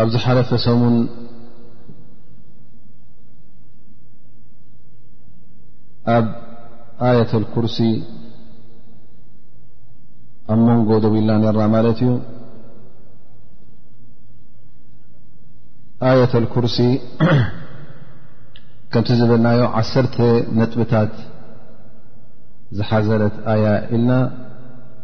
ኣብ ዝሓለፈ ሰሙን ኣብ ኣየት ኩርሲ ኣብ መንጎ ደብልና ነርና ማለት እዩ ኣየት ኩርሲ ከምቲ ዝበልናዮ ዓሰርተ ነጥብታት ዝሓዘለት ኣያ ኢልና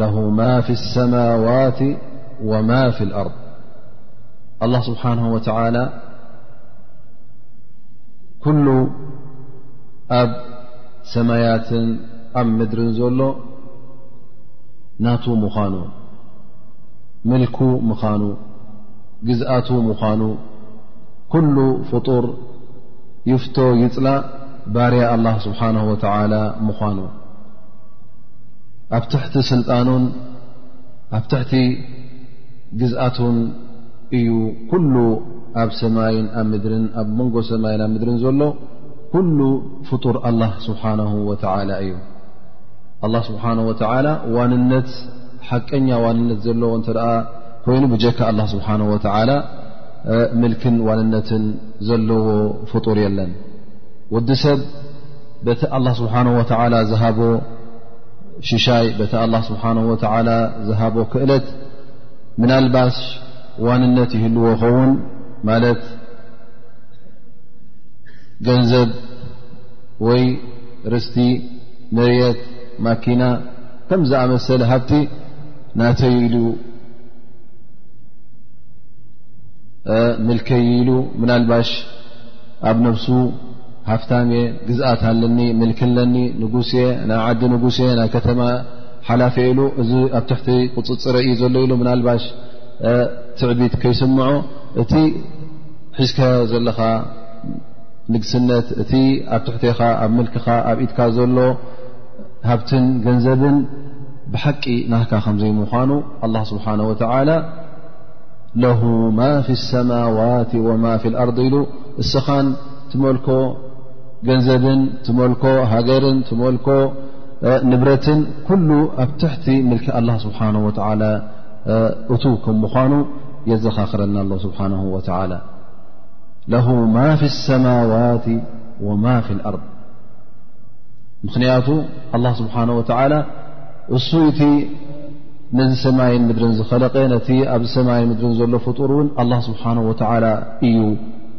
ለሁ ማ ፊ ሰማዋት ወማ ፊ ኣርض ኣላ ስብሓን ወተላ ኩሉ ኣብ ሰማያትን ኣብ ምድርን ዘሎ ናቱ ምዃኑ ምልኩ ምዃኑ ግዝኣቱ ምዃኑ ኩሉ ፍጡር ይፍቶ ይፅላ ባርያ ኣላ ስብሓን ወተላ ምዃኑ ኣብ ትሕቲ ስልጣኑን ኣብ ትሕቲ ግዝኣቱን እዩ ኩሉ ኣብ ሰማይን ኣብ ምድርን ኣብ መንጎ ሰማይን ኣብ ምድርን ዘሎ ኩሉ ፍጡር ኣላ ስብሓን ወተላ እዩ ኣላ ስብሓን ወተላ ዋንነት ሓቀኛ ዋንነት ዘለዎ እንተ ኮይኑ ብጀካ ኣላ ስብሓን ወተላ ምልክን ዋንነትን ዘለዎ ፍጡር የለን ወዲ ሰብ በቲ ኣላ ስብሓን ወተዓላ ዝሃቦ ሽሻይ በቲ ኣላ ስብሓን ወተዓላ ዝሃቦ ክእለት ምናልባሽ ዋንነት ይህልዎ ኸውን ማለት ገንዘብ ወይ ርስቲ መርት ማኪና ከም ዝኣመሰለ ሃብቲ ናተይ ኢሉ ምልከይ ኢሉ ምናልባሽ ኣብ ነብሱ ሃፍታም እየ ግዝኣት ኣለኒ ምልኪ ኣለኒ ንጉስ እየ ናይ ዓዲ ንጉስ እየ ናይ ከተማ ሓላፊ ኢሉ እዚ ኣብ ትሕቲ ቁፅፅረ እዩ ዘሎ ኢሉ ምናልባሽ ትዕቢት ከይስምዖ እቲ ሒዝካዮ ዘለኻ ንግስነት እቲ ኣብ ትሕቴኻ ኣብ ምልክኻ ኣብ ኢድካ ዘሎ ሃብትን ገንዘብን ብሓቂ ናህካ ከምዘይምዃኑ ኣላ ስብሓን ወተላ ለሁ ማ ፊ ሰማዋት ወማ ፊ ልኣርض ኢሉ እስኻን ትመልኮ ገንዘብን ትመልኮ ሃገርን ትመልኮ ንብረትን ኩሉ ኣብ ትሕቲ ምልኪ ኣላ ስብሓን ወተላ እቱ ከም ምኳኑ የዘኻኽረና ኣሎ ስብሓን ወተላ ለሁ ማ ፊ ሰማዋት ወማ ፊ ኣር ምኽንያቱ ኣላ ስብሓን ወተላ እሱ እቲ ነዚ ሰማይን ምድርን ዝኸለቀ ነቲ ኣብዚ ሰማይን ምድርን ዘሎ ፍጡር እውን ኣላ ስብሓን ወተላ እዩ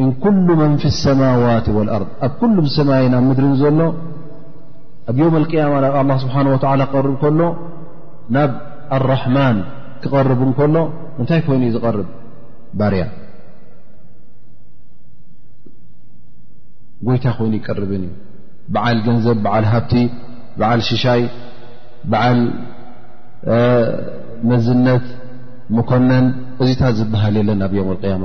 እን ኩሉ መን ፊ ሰማዋት ወልኣርድ ኣብ ኩሉ ብሰማይን ኣብ ምድርን ዘሎ ኣብ ዮም ኣልቅያማ ናብ ኣላ ስብሓን ወተዓላ ክቐርብ ከሎ ናብ ኣራሕማን ክቐርብ እንከሎ እንታይ ኮይኑ እዩ ዝቐርብ ባርያ ጎይታ ኮይኑ ይቀርብን እዩ በዓል ገንዘብ በዓል ሃብቲ በዓል ሽሻይ በዓል መዝነት መኮነን እዚታት ዝበሃል የለን ኣብ ዮም ኣልቅያማ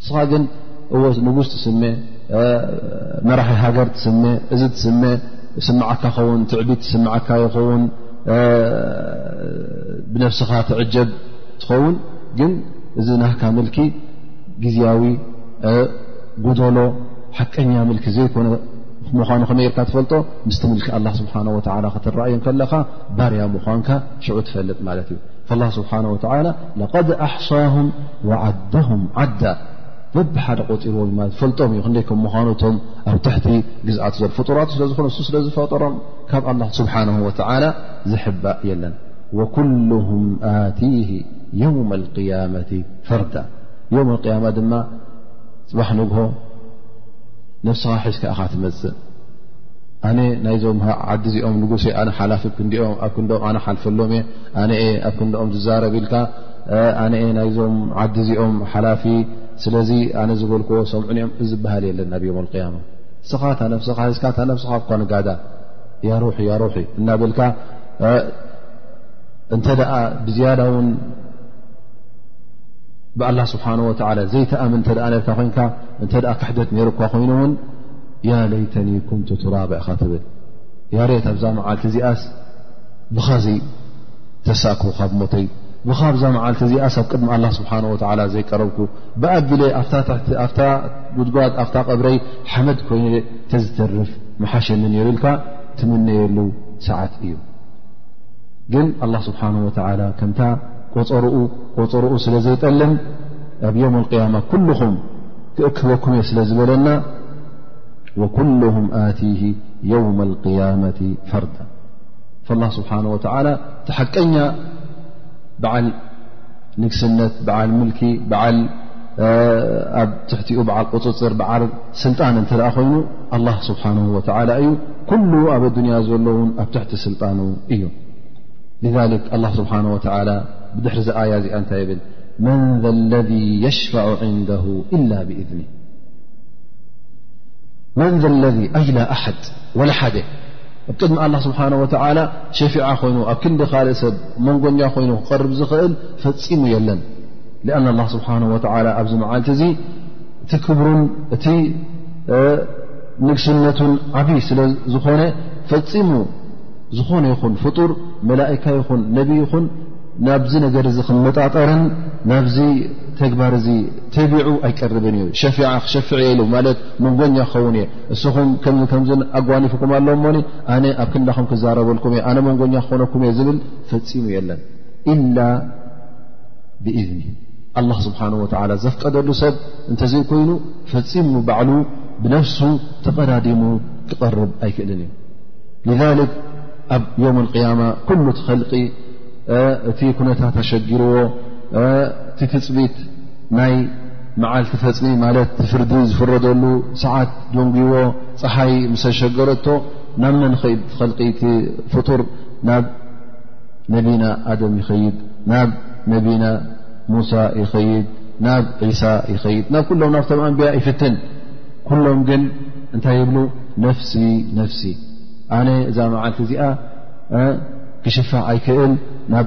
እስኻ ግን እወ ንጉስ ትስመ መራሒ ሃገር ትስመ እዚ ትስመ ስምዓካ ኸውን ትዕቢት ትስምዓካ ይኸውን ብነብስኻ ትዕጀብ ትኸውን ግን እዚ ናካ ምልኪ ግዜያዊ ጉደሎ ሓቀኛ ምልኪ ዘይኮነ ምዃኑ ከመይ ርካ ትፈልጦ ምስቲ ምልኪ ኣላ ስብሓን ወላ ክትረኣዩ ከለኻ ባርያ ምዃንካ ሽዑ ትፈልጥ ማለት እዩ ኣላ ስብሓን ወተላ ለቐድ ኣሕሳሁም ወዓደሁም ዓዳ በብ ሓደ ቆፂርዎም ማለት ፈልጦም እዩ ክንደይ ከም ምዃኑ እቶም ኣብ ትሕቲ ግዝኣት ዘር ፍጡራቱ ስለ ዝኾኑ እሱ ስለ ዝፈጠሮም ካብ ኣላ ስብሓን ወተላ ዝሕባእ የለን ወኩሉሁም ኣትህ የውም ልቅያመቲ ፈርዳ ዮም ቅያማ ድማ ፅባሕ ንግሆ ነብስኻ ሒዝካ ኢኻ ትመፅእ ኣነ ናይዞም ዓዲ እዚኦም ንጉሴ ኣነ ሓላፍብ ክንዲኦም ኣብ ክንዶኦም ኣነ ሓልፈሎም እየ ኣነ ኣብ ክንድኦም ዝዛረብ ኢልካ ኣነ ናይዞም ዓዲ እዚኦም ሓላፊ ስለዚ ኣነ ዝበልክዎ ሰምዑን እዮም እዝበሃል የለን ናብ ዮም ያማ እስኻ ታ ነፍስኻ ሒዝካ እታ ነፍስኻ እኳ ንጋዳ ያሩ ያሩ እናበልካ እንተ ደኣ ብዝያዳ ውን ብኣላ ስብሓን ወላ ዘይተኣምን እተ ነርካ ኮንካ እንተ ክሕደት ነይሩ እኳ ኮይኑ እውን ያ ለይተኒ ኩንቱ ትራብዕኻ ትብል ያሬት ኣብዛ መዓልቲ እዚኣስ ብኻዚ ተሳኩ ካብ ሞተይ ብኻብዛ መዓልቲ እዚኣ ሰብ ቅድሚ ኣላ ስብሓን ወላ ዘይቀረብኩ ብኣጊለ ኣፍታ ጉድጓድ ኣፍታ ቐብረይ ሓመድ ኮይነ ተዝተርፍ መሓሸኒ ነይሩ ኢልካ ትምነየሉ ሰዓት እዩ ግን ኣላ ስብሓን ወላ ከምታ ቆፀርኡ ቆፀርኡ ስለ ዘይጠልም ኣብ ዮም ቅያማ ኩልኹም ክእክበኩም እየ ስለ ዝበለና ወኩሉም ኣትህ የውም ቅያመቲ ፈርዳ ስብሓه ተሓቀኛ بعل نقسنت بعل ملك تح بل قፅر بع سلጣن ت ين الله سبحانه وتعلى كل ب الدني لن تحت سلن እي لذلك الله سبحانه وتعلى بدحر آي بل من ذ الذي يشفع عنده إلا بإذنه من ذ لذي أي ل أحد ول ኣብ ቅድሚ ኣላ ስብሓን ወተዓላ ሸፊዓ ኮይኑ ኣብ ክንዲ ካልእ ሰብ መንጎኛ ኮይኑ ክቐርብ ዝኽእል ፈፂሙ የለን ኣን ኣላ ስብሓን ወላ ኣብዚ መዓልቲ እዚ እቲ ክብሩን እቲ ንግስነቱን ዓብዪ ስለ ዝኾነ ፈፂሙ ዝኾነ ይኹን ፍጡር መላእካ ይኹን ነቢ ይኹን ናብዚ ነገር እዚ ክመጣጠርን ናብዚ ተግባር እዚ ተቢዑ ኣይቀርብን እዩ ሸፊዓ ክሸፍዕ የሉ ማለት መንጎኛ ክኸውን እየ እስኹም ከምዚ ከምዚ ኣጓኒፍኩም ኣሎ እሞኒ ኣነ ኣብ ክንዳኹም ክዛረበልኩም እየ ኣነ መንጎኛ ክኾነኩም እየ ዝብል ፈፂሙ የለን ኢላ ብእዝኒ ኣላ ስብሓን ወላ ዘፍቀደሉ ሰብ እንተዘይኮይኑ ፈፂሙ ባዕሉ ብነፍሱ ተቐዳዲሙ ክቐርብ ኣይክእልን እዩ ሊክ ኣብ ዮም ቅያማ ኩሉ ትኸልቂ እቲ ኩነታት ኣሸጊርዎ እቲ ትፅቢት ናይ መዓልቲ ፈፅሚ ማለት ፍርዲ ዝፍረደሉ ሰዓት ደንጉዎ ፀሓይ ምሰ ሸገረቶ ናብ መን ኸይድ ትኸልቂ ቲ ፍጡር ናብ ነቢና ኣደም ይኸይድ ናብ ነቢና ሙሳ ይኸይድ ናብ ዒሳ ይኸይድ ናብ ኩሎም ናብቶም ኣንብያ ይፍትን ኩሎም ግን እንታይ ይብሉ ነፍሲ ነፍሲ ኣነ እዛ መዓልቲ እዚኣ ክሽፋዕ ኣይክእል ናብ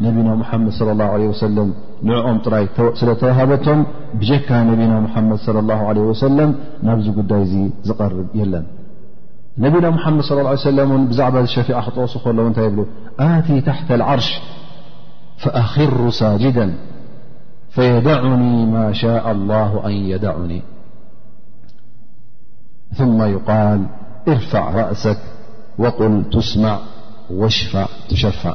نبينا محمد صلى الله عليه وسلم نعؤم طري سل توهبتم بجك نبينا محمد صلى الله عليه وسلم نبز قدي ي زقرب يلن نبينا محمد صلى الله عليه وسلم بزعب شفيعة خطص لو نت بل أتي تحت العرش فأخر ساجدا فيدعني ما شاء الله أن يدعني ثم يقال ارفع رأسك وقل تسمع واشفع تشفع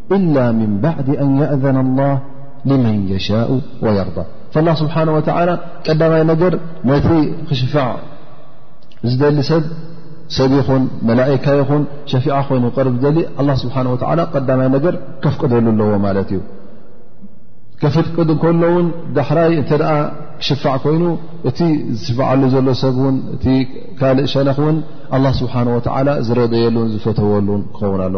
إላ ምን ባዕድ ኣን የእዘነ ላህ ልመን የሻء ወየርض ላ ስብሓን ወተላ ቀዳማይ ነገር ነቲ ክሽፋዕ ዝደሊ ሰብ ሰብ ይኹን መላእካ ይኹን ሸፊዓ ኮይኑ ቅርብ ዝደሊ ኣላ ስብሓን ወላ ቀዳማይ ነገር ከፍቅደሉ ኣለዎ ማለት እዩ ከፍቅድ ከሎ ውን ዳሕራይ እንተ ክሽፋዕ ኮይኑ እቲ ዝስፍዓሉ ዘሎ ሰብ ን እቲ ካልእ ሸነኽ እውን ኣላ ስብሓን ወተላ ዝረደየሉን ዝፈተወሉን ክኸውን ኣሎ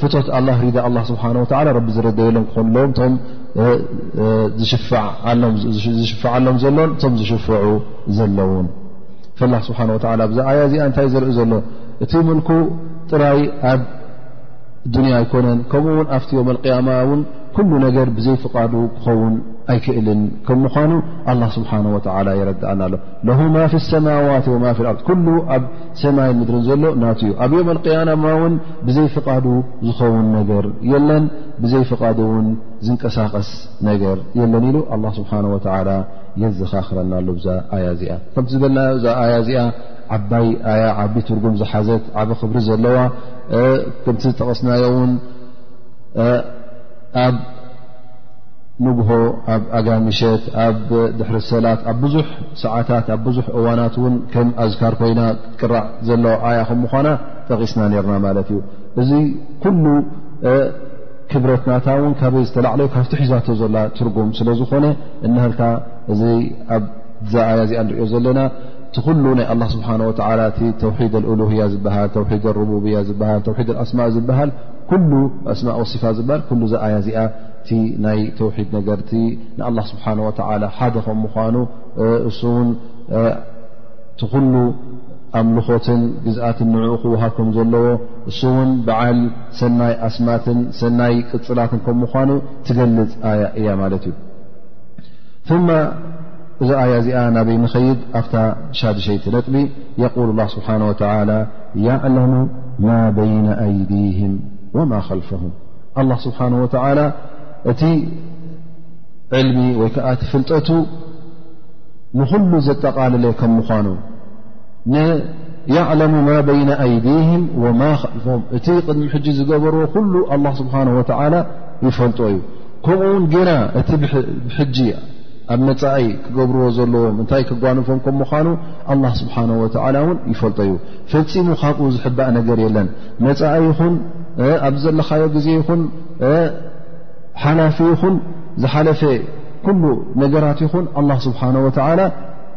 ፍቶት ኣላ ሪዳ ኣላ ስብሓን ወላ ረቢ ዝረደየሎም ክኾኑ ኣለዎም እቶም ዝሽፍዓሎም ዘሎን እቶም ዝሽፍዑ ዘለዉን ፈላ ስብሓ ወላ ብዛ ኣያ እዚኣ እንታይ ዝርኢ ዘሎ እቲ ምልኩ ጥራይ ኣብ ዱንያ ኣይኮነን ከምኡ ውን ኣብቲ ዮም ኣልቅያማ እውን ኩሉ ነገር ብዘይ ፍቓዱ ክኸውን ኣይክእልን ከም ምኳኑ ኣላ ስብሓን ወላ የረድኣና ኣሎ ለሁ ማ ፊ ሰማዋት ወማ ፊ ኣር ሰማይን ምድርን ዘሎ ናቱ እዩ ኣብ ዮም ኣልቅያናማ እውን ብዘይ ፍቓዱ ዝኸውን ነገር የለን ብዘይ ፍቓዱ እውን ዝንቀሳቐስ ነገር የለን ኢሉ ኣላ ስብሓን ወተላ የዘኻኽረና ኣሎ ብዛ ኣያ እዚኣ ከምቲ ዝበልናዮ እዛ ኣያ እዚኣ ዓባይ ኣያ ዓቢ ትርጉም ዝሓዘት ዓብ ክብሪ ዘለዋ ከምቲ ዝጠቐስናዮ እውን ኣብ ንግሆ ኣብ ኣጋምሸት ኣብ ድሕሪ ሰላት ኣብ ብዙሕ ሰዓታት ኣብ ብዙሕ እዋናት እውን ከም ኣዝካር ኮይና ክትቅራዕ ዘለዋ ኣያ ከም ምኳና ጠቒስና ነርና ማለት እዩ እዚ ኩሉ ክብረትናታ እውን ካበይ ዝተላዕለ ካብቲ ሒዛቶ ዘላ ትርጉም ስለ ዝኾነ እናሃልካ እዚ ኣብዛ ኣያ እዚኣ ንሪኦ ዘለና እቲ ኩሉ ናይ ኣላ ስብሓን ወተላ እቲ ተውሒድ ኣልኡሉህያ ዝበሃል ተውሒድ ኣሩቡብያ ዝበሃል ተውሒድ ኣስማእ ዝበሃል ኩሉ ኣስማእ ወሲፋ ዝበሃል ኩሉ እዚ ኣያ እዚኣ እቲ ናይ ተውሒድ ነገርቲ ንኣላህ ስብሓን ወተዓላ ሓደ ከም ምኳኑ እሱ እውን እቲ ኩሉ ኣምልኾትን ግዝኣትን ንዕኡ ክውሃብ ከም ዘለዎ እሱ እውን በዓል ሰናይ ኣስማትን ሰናይ ቅፅላትን ከም ምኳኑ ትገልፅ ኣያ እያ ማለት እዩ ثማ እዛ ኣያ እዚኣ ናበይ ንኸይድ ኣብታ ሻድሸይቲ ነጥቢ የقል ላ ስብሓን ወተላ ያዕለሙ ማ በይነ ኣይዲህም ወማ ኸልፈሁም ኣላ ስብሓን ወተዓላ እቲ ዕልሚ ወይ ከዓ እቲ ፍልጠቱ ንኹሉ ዘጠቓልለ ከም ምዃኑ ንያዕለሙ ማ በይነ ኣይዲህም ወማ ኸልፎም እቲ ቅድሚ ሕጂ ዝገበርዎ ኩሉ ኣላ ስብሓን ወተዓላ ይፈልጦ እዩ ከምኡ ውን ግና እቲ ብሕጂ ኣብ መፃኢ ክገብርዎ ዘለዎም እንታይ ክጓንፎም ከም ምዃኑ ኣላ ስብሓን ወተዓላ እውን ይፈልጦ እዩ ፈፂሙ ካብኡ ዝሕባእ ነገር የለን መፃኢ ይኹን ኣብ ዘለኻዮ ግዜ ይኹን ሓላፊ ይኹን ዝሓለፈ ኩሉ ነገራት ይኹን ኣላ ስብሓን ወተዓላ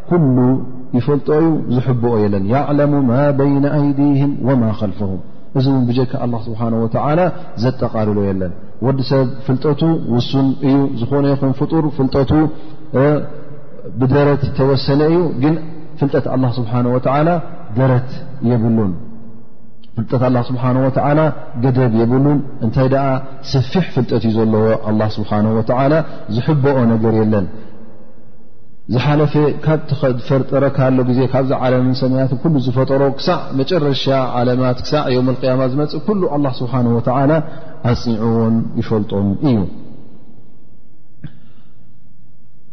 ኩሉ ይፈልጦ እዩ ዝሕብኦ የለን ያዕለሙ ማ በይነ ኣይዲህም ወማ ከልፈሁም እዚ እውን ብጀካ ኣላ ስብሓን ወተዓላ ዘጠቓልሎ የለን ወዲ ሰብ ፍልጠቱ ውሱን እዩ ዝኾነ ይኹን ፍጡር ፍልጠቱ ብደረት ተወሰነ እዩ ግን ፍልጠት ኣላ ስብሓን ወተዓላ ደረት የብሉን ፍልጠት ኣላ ስብሓን ወተዓላ ገደብ የብሉን እንታይ ደኣ ሰፊሕ ፍልጠት እዩ ዘለዎ ኣላ ስብሓን ወተዓላ ዝሕበኦ ነገር የለን ዝሓለፈ ካብፈርጠረካ ኣሎ ግዜ ካብዚ ዓለምን ሰማያትን ኩሉ ዝፈጠሮ ክሳዕ መጨረሻ ዓለማት ክሳዕ ዮም ቅያማ ዝመፅእ ኩሉ ኣላ ስብሓን ወተዓላ ኣፅኒዕዎን ይፈልጦን እዩ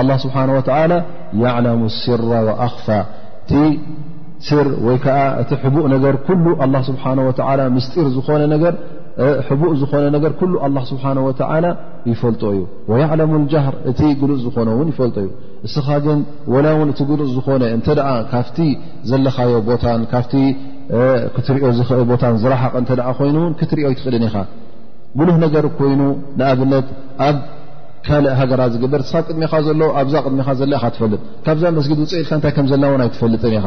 ኣላ ስብሓን ወተላ ያዕለሙ ስራ ወኣኽፋ እቲ ስር ወይ ከዓ እቲ ሕቡእ ነገር ኩሉ ኣላ ስብሓን ወተላ ምስጢር ዝኾነ ነገር ሕቡእ ዝኾነ ነገር ኩሉ ኣላ ስብሓን ወተላ ይፈልጦ እዩ ወያዕለሙ ልጃህር እቲ ግሉፅ ዝኾነ እውን ይፈልጦ እዩ እስኻ ግን ወላ እውን እቲ ግሉፅ ዝኾነ እንተ ደኣ ካብቲ ዘለኻዮ ቦታን ካብቲ ክትሪዮ ዝኽእል ቦታን ዝረሓቕ እንተ ኮይኑ እውን ክትሪዮ ኣይትኽእልን ኢኻ ብሉህ ነገር ኮይኑ ንኣብነት ኣብ ካልእ ሃገራት ዝግበር ንስኻ ቅድሚኻ ዘሎ ኣብዛ ቅድሚኻ ዘላ ኢኻ ትፈልጥ ካብዛ መስጊድ ውፅእ ኢልካ እንታይ ከም ዘላ ውን ኣይትፈልጥን ኢኻ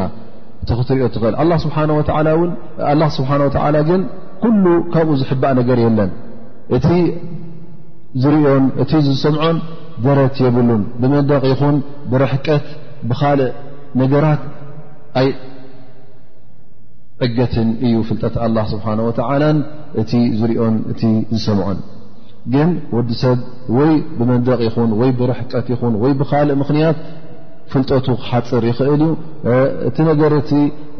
እቲ ክትሪኦ ትኽእል ኣላ ስብሓን ወላ ውን ኣላ ስብሓን ወተዓላ ግን ኩሉ ካብኡ ዝሕባእ ነገር የለን እቲ ዝርኦን እቲ ዝሰምዖን ደረት የብሉን ብመንደቕ ይኹን ብርሕቀት ብካልእ ነገራት ኣይ ዕገትን እዩ ፍልጠት ኣላ ስብሓን ወተዓላን እቲ ዝርኦን እቲ ዝሰምዖን ግን ወዲ ሰብ ወይ ብመንደቕ ይኹን ወይ ብርሕቀት ይኹን ወይ ብካልእ ምኽንያት ፍልጠቱ ክሓፅር ይኽእል እዩ እቲ ነገር እቲ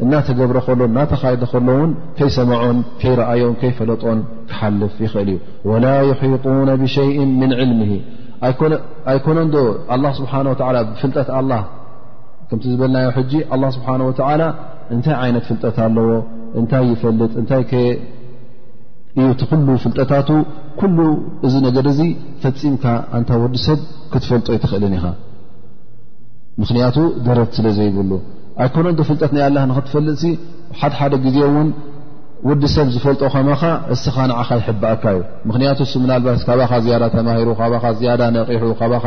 እናተገብረ ከሎ እናተኻይደ ከሎ ውን ከይሰማዖን ከይረኣዮን ከይፈለጦን ክሓልፍ ይኽእል እዩ ወላ ይሒጡነ ብሸይእ ምን ዕልሚ ኣይኮነን ዶ ኣላ ስብሓን ወላ ብፍልጠት ኣላ ከምቲ ዝበልናዮ ሕጂ ኣላ ስብሓን ወተዓላ እንታይ ዓይነት ፍልጠት ኣለዎ እንታይ ይፈልጥ እንታይ እዩ እቲ ኩሉ ፍልጠታቱ ኩሉ እዚ ነገር እዚ ፈፂምካ ኣንታ ወዲ ሰብ ክትፈልጦ ኣይትኽእልን ኢኻ ምኽንያቱ ደረት ስለ ዘይብሉ ኣይኮነ ዶ ፍልጠት ናይ ኣላ ንኽትፈልጥሲ ሓድሓደ ግዜ እውን ወዲ ሰብ ዝፈልጦ ከማኻ እስኻ ንዓኻ ይሕብኣካ እዩ ምኽንያቱ ሱ ምናልባት ካባኻ ዝያዳ ተማሂሩ ካባኻ ዝያዳ ነቒሑ ካባኻ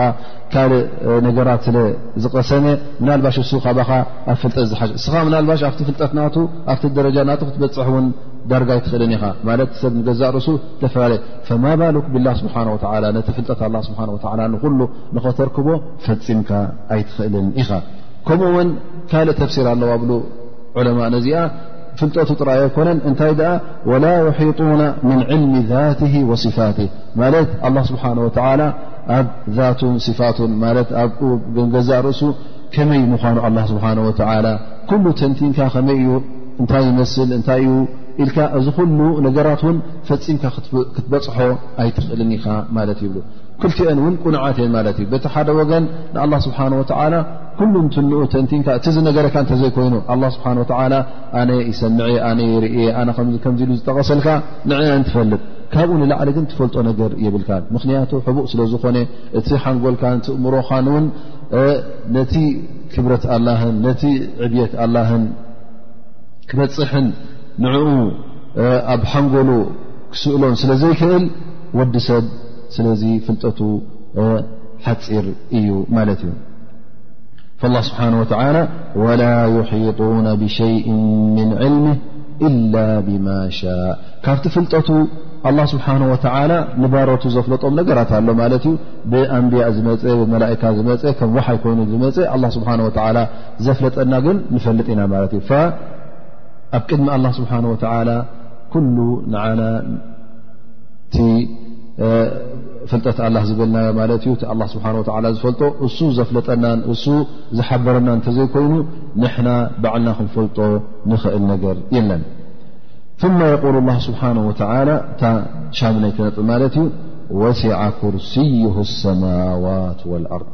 ካልእ ነገራት ስለ ዝቐሰመ ምናልባሽ እሱ ካባኻ ኣብ ፍልጠት ዝሓ እስኻ ምናልባሽ ኣብቲ ፍልጠት ናቱ ኣብቲ ደረጃ ናቱ ክትበፅሕ እውን ዳርጋ ኣይትኽእልን ኢኻ ማለት ሰብ ንገዛእ ርእሱ ተፈላለየ ፈማ ባሉክ ብላ ስብሓ ወላ ነቲ ፍልጠት ኣላ ስብሓ ወላ ንኹሉ ንኸተርክቦ ፈፂምካ ኣይትኽእልን ኢኻ ከምኡ ውን ካልእ ተፍሲር ኣለዋ ብሉ ዑለማ ነዚኣ ፍልጠቱ ጥራይ ኣይኮነን እንታይ ደኣ ወላ ይሒጡና ምን ዕልሚ ዛት ወስፋት ማለት ኣላ ስብሓ ወላ ኣብ ዛቱን ስፋቱን ማለት ኣ ገዛእ ርእሱ ከመይ ምኳኑ ኣላ ስብሓ ወላ ኩሉ ተንቲንካ ከመይ እዩ እንታይ ይመስል እንታይ እዩ ኢልካ እዚ ኩሉ ነገራት እውን ፈፂምካ ክትበፅሖ ኣይትኽእልን ኢኻ ማለት ይብሉ ክልቲኦን እውን ቁኑዓት እየን ማለት እዩ በቲ ሓደ ወገን ንኣላ ስብሓን ወተዓላ ኩሉ እንትንኡ ተንቲንካ እቲ ዝነገረካ እንተዘይኮይኑ ኣላ ስብሓን ወተዓላ ኣነ ይሰምዐ ኣነ ይርእየ ኣነ ከምዚ ኢሉ ዝጠቐሰልካ ንዕኣ እንትፈልጥ ካብኡ ንላዕሊ ግን ትፈልጦ ነገር የብልካ ምኽንያቱ ሕቡእ ስለ ዝኾነ እቲ ሓንጎልካን ትእምሮኻን እውን ነቲ ክብረት ኣላህን ነቲ ዕብት ኣላህን ክበፅሕን ንዕኡ ኣብ ሓንጎሉ ክስእሎን ስለ ዘይክእል ወዲ ሰብ ስለዚ ፍልጠቱ ሓፂር እዩ ማለት እዩ ላ ስብሓን ወተላ ወላ ይሒጡና ብሸይእ ምን ዕልሚ ኢላ ብማ ሻ ካብቲ ፍልጠቱ ኣላ ስብሓን ወተላ ንባሮቱ ዘፍለጦም ነገራት ኣሎ ማለት እዩ ብኣንብያ ዝመፀ ብመላእካ ዝመፀ ከም ውሓይ ኮይኑ ዝመፀ ስብሓ ወላ ዘፍለጠና ግን ንፈልጥ ኢና ማለት እዩ ኣብ ቅድሚ ኣላ ስብሓን ወተላ ኩሉ ንዓና እቲ ፍልጠት ኣላ ዝበልናዮ ማለት እዩ እቲ ኣላ ስብሓ ወላ ዝፈልጦ እሱ ዘፍለጠናን እሱ ዝሓበረና እንተዘይኮይኑ ንሕና ባዕልና ክንፈልጦ ንኽእል ነገር የለን ثመ የقል ላ ስብሓን ወተላ እታ ሻምነይቲ ነጥ ማለት እዩ ወሲዓ ኩርስይሁ ሰማዋት ወልኣርض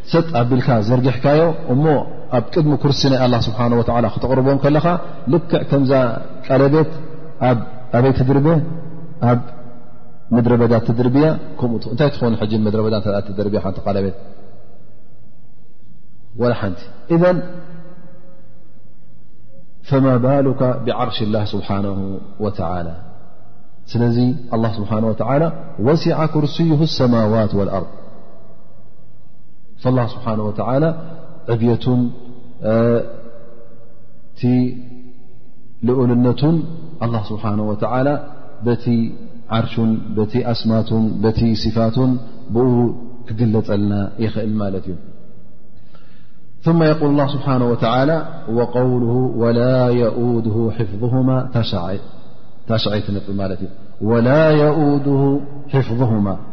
ሰጥ ኣቢልካ ዘርጊሕካዮ እሞ ኣብ ቅድሚ ኩርሲ ናይ ኣላ ስብሓን ወላ ክተቕርቦ ከለኻ ልክዕ ከምዛ ቀለቤት ኣኣበይ ትድርበ ኣብ ምድረ በዳ ትድርብያ ከምኡእንታይ ትኾኑ ሕጂ ምድረ በዳ ትደርብያ ሓንቲ ቀለቤት ወላ ሓንቲ እዘን ፈማ ባሉካ ብዓርሽ ላ ስብሓን ወላ ስለዚ ኣላ ስብሓን ወላ ወሲዓ ኩርስይሁ ሰማዋት ወልኣርض فالله سبحانه وتعالى عذية لقلنة الله سبحانه وتعالى بت عرش ت أسماة صفاة ب للن يل مت ي ثم يقول الله سبحانه وتعالى وقوله ولا يؤوده حفظهماتشعتن ولا يؤوده حفظهما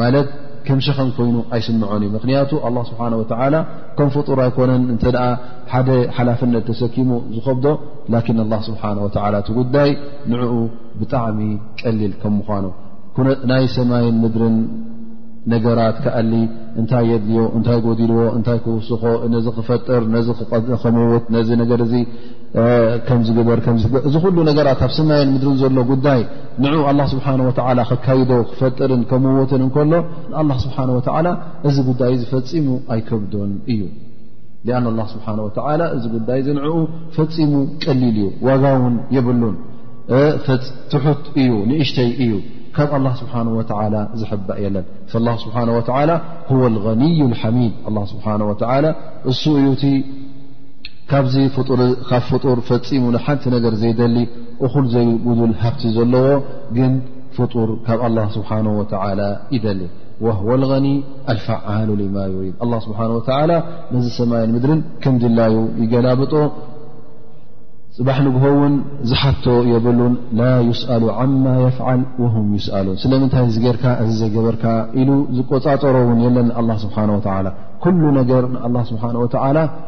ማለት ከም ሸኸም ኮይኑ ኣይስምዖን እዩ ምክንያቱ ኣላ ስብሓን ወተላ ከም ፍጡር ኣይኮነን እንተ ሓደ ሓላፍነት ተሰኪሙ ዝኸብዶ ላኪን ኣላ ስብሓን ወተላ እቲ ጉዳይ ንዕኡ ብጣዕሚ ቀሊል ከም ምኳኑ ናይ ሰማይን ምድርን ነገራት ክኣሊ እንታይ የድልዮ እንታይ ጎዲልዎ እንታይ ክውስኾ ነዚ ክፈጥር ነዚ ከምውት ነዚ ነገር እዚ ከምዝግበር እዚ ኩሉ ነገራት ኣብ ሰማይን ምድርን ዘሎ ጉዳይ ንዑ ኣላ ስብሓን ወተላ ከካይዶ ክፈጥርን ከምዎትን እንከሎ ንኣላ ስብሓን ወተላ እዚ ጉዳይ እዚ ፈፂሙ ኣይከብዶን እዩ ኣን ኣላ ስብሓን ወተላ እዚ ጉዳይ እዚ ንዕኡ ፈፂሙ ቀሊል እዩ ዋጋ ውን የብሉን ትሑት እዩ ንእሽተይ እዩ ካብ ኣላ ስብሓን ወተላ ዝሕባእ የለን ላ ስብሓን ወተላ ወ ልغኒዩ ሓሚድ ስብሓን ወተላ እሱ እዩ ካብዚ ካብ ፍጡር ፈፂሙ ንሓንቲ ነገር ዘይደሊ እኹል ዘይጉዱል ሃብቲ ዘለዎ ግን ፍጡር ካብ ኣላ ስብሓን ወተላ ይደሊ ወህወ ልغኒ ኣልፈዓሉ ልማ ዩሪድ ኣላ ስብሓን ወተላ ነዚ ሰማይን ምድርን ከም ድላዩ ይገላብጦ ፅባሕ ንግሆ እውን ዝሓቶ የብሉን ላ ይስኣሉ ዓማ የፍዓል ወሁም ይስኣሉን ስለምንታይ ዝገርካ እዚ ዘይገበርካ ኢሉ ዝቆፃፀሮ እውን የለን ኣላ ስብሓን ወተላ ኩሉ ነገር ንኣላ ስብሓን ወተላ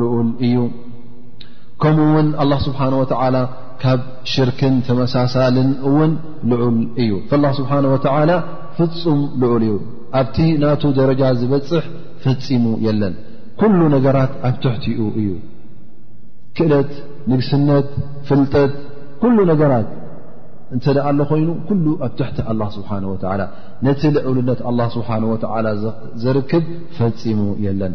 ልኡል እዩ ከምኡ ውን ኣላ ስብሓን ወተዓላ ካብ ሽርክን ተመሳሳልን እውን ልዑል እዩ ላ ስብሓን ወተዓላ ፍፁም ልዑል እዩ ኣብቲ ናቱ ደረጃ ዝበፅሕ ፈፂሙ የለን ኩሉ ነገራት ኣብ ትሕቲኡ እዩ ክእለት ንግስነት ፍልጠት ኩሉ ነገራት እንተ ደኣ ኣሎ ኮይኑ ኩሉ ኣብ ትሕቲ ኣላ ስብሓን ወተዓላ ነቲ ልዑልነት ኣላ ስብሓን ወተዓላ ዘርክብ ፈፂሙ የለን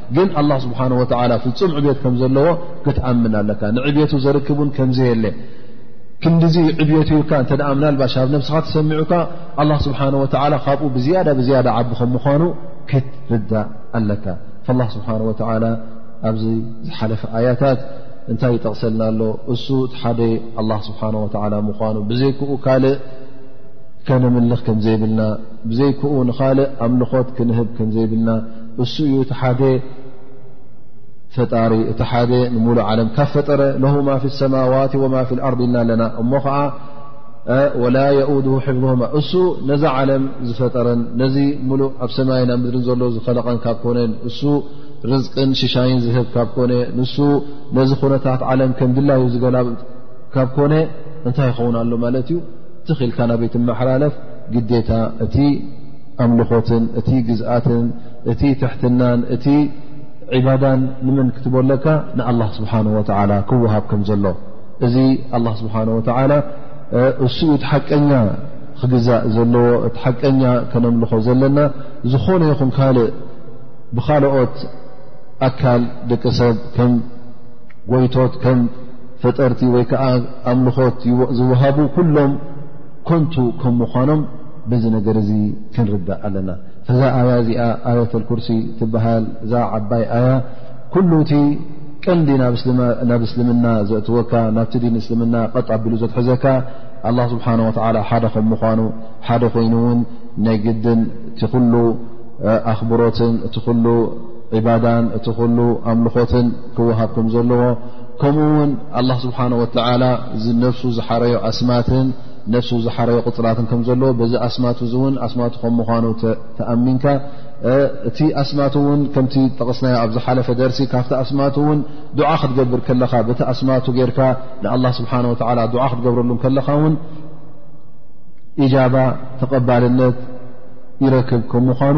ግን ኣላ ስብሓን ወላ ፍፁም ዕብት ከም ዘለዎ ክትኣምን ኣለካ ንዕብቱ ዘርክብ ውን ከምዘየለ ክንዲዙ ዕብት ኢልካ እተ ምናልባሽ ኣብ ነብስኻ ተሰሚዑካ ኣላ ስብሓን ወላ ካብኡ ብዝያዳ ብዝያዳ ዓቢ ከም ምኳኑ ክትርዳእ ኣለካ ላ ስብሓን ወላ ኣብዚ ዝሓለፈ ኣያታት እንታይ ይጠቕሰልና ኣሎ እሱ እቲ ሓደ ኣላ ስብሓን ወላ ምኳኑ ብዘይክኡ ካልእ ከነምልኽ ከምዘይብልና ብዘይክኡ ንካልእ ኣምልኾት ክንህብ ከምዘይብልና እሱ እዩ እቲ ሓደ ፈጣሪ እቲ ሓደ ንሙሉእ ዓለም ካብ ፈጠረ ለ ማ ፊ ሰማዋት ወማ ፊ ኣርض ኢልና ኣለና እሞ ከዓ ወላ የኡድ ሕፍظማ እሱ ነዛ ዓለም ዝፈጠረን ነዚ ሙሉእ ኣብ ሰማይ ናብ ምድርን ዘሎ ዝኸለቐን ካብ ኮነን እሱ ርዝቅን ሽሻይን ዝህብ ካብ ኮነ ንሱ ነዚ ኩነታት ዓለም ከም ድላዩ ዝገላብ ካብ ኮነ እንታይ ይኸውን ኣሎ ማለት እዩ ትኽኢልካ ናበይ ትመሓላለፍ ግዴታ እቲ ኣምልኾትን እቲ ግዝኣትን እቲ ትሕትናን እቲ ዒባዳን ንመን ክትቦ ኣለካ ንኣላ ስብሓን ወላ ክወሃብ ከም ዘሎ እዚ ኣላ ስብሓን ወላ እሱኡ እቲ ሓቀኛ ክግዛእ ዘለዎ እቲ ሓቀኛ ከነምልኾ ዘለና ዝኾነ ይኹን ካልእ ብካልኦት ኣካል ደቂ ሰብ ከም ጎይቶት ከም ፈጠርቲ ወይ ከዓ ኣምልኾት ዝወሃቡ ኩሎም ኮንቱ ከም ምዃኖም በዚ ነገር እዚ ክንርዳእ ኣለና እዛ ኣያ እዚኣ ኣየት ኩርሲ ትበሃል እዛ ዓባይ ኣያ ኩሉ እቲ ቀንዲ ናብ እስልምና ዘእትወካ ናብቲ ዲን እስልምና ቀጥ ኣቢሉ ዘትሕዘካ ኣላ ስብሓን ወላ ሓደ ከም ምኳኑ ሓደ ኮይኑ እውን ናይ ግድን እቲ ኩሉ ኣኽብሮትን እቲ ኩሉ ዕባዳን እቲ ኩሉ ኣምልኾትን ክወሃብ ከም ዘለዎ ከምኡ ውን ኣላ ስብሓን ወተላ ነፍሱ ዝሓረዮ ኣስማትን ነፍሱ ዝሓረዮ ቅፅላትን ከም ዘለዎ በዚ ኣስማት እዚ እውን ኣስማቱ ከም ምኳኑ ተኣሚንካ እቲ ኣስማት እውን ከምቲ ጠቕስናዮ ኣብ ዝሓለፈ ደርሲ ካብቲ ኣስማት እውን ድዓ ክትገብር ከለኻ በቲ ኣስማቱ ጌርካ ንኣላ ስብሓን ወላ ድዓ ክትገብረሉ ከለኻ እውን ኢጃባ ተቐባልነት ይረክብ ከም ምኳኑ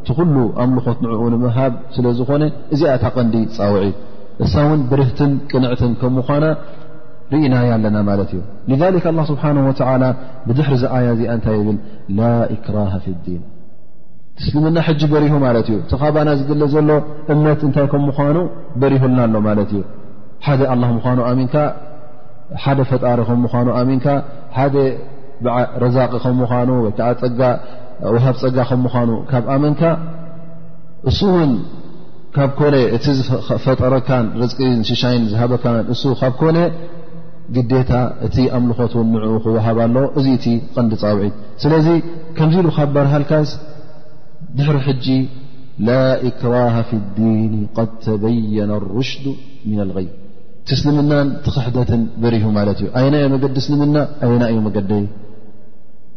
እቲ ኩሉ ኣምልኾት ንዕኡ ንምሃብ ስለ ዝኾነ እዚኣ እታ ቀንዲ ፃውዒት እሳ ውን ብርህትን ቅንዕትን ከም ምዃና ርኢናያ ኣለና ማለት እዩ ذሊክ ኣላ ስብሓን ወላ ብድሕሪ ዚ ኣያ እዚኣ እንታይ ይብል ላ እክራሃ ፊ ዲን ትስልምና ሕጂ በሪሁ ማለት እዩ ተኻባና ዝድለ ዘሎ እምነት እንታይ ከም ምዃኑ በሪሁልና ኣሎ ማለት እዩ ሓደ ኣላ ምዃኑ ኣሚንካ ሓደ ፈጣሪ ከም ምዃኑ ኣሚንካ ሓደ ረዛቂ ከም ምዃኑ ወይከዓ ፀጋ ወሃብ ፀጋ ከም ምዃኑ ካብ ኣመንካ እሱ እውን ካብ ኮነ እቲ ዝፈጠረካን ርዝቂን ሽሻይን ዝሃበካን እሱ ካብ ኮነ ግዴታ እቲ ኣምልኾት ውን ንዕኡ ክወሃብ ኣሎ እዚ እቲ ቐንዲ ፃውዒት ስለዚ ከምዚ ኢሉ ካብ በርሃልካስ ድሕሪ ሕጂ ላእክራሃ ፊ ዲን ቐድ ተበየነ ርሽዱ ምና ልغይ እቲ እስልምናን ትኽሕደትን በሪሁ ማለት እዩ ኣይና ዮ መገዲ እስልምና ኣይና እዩ መገዲ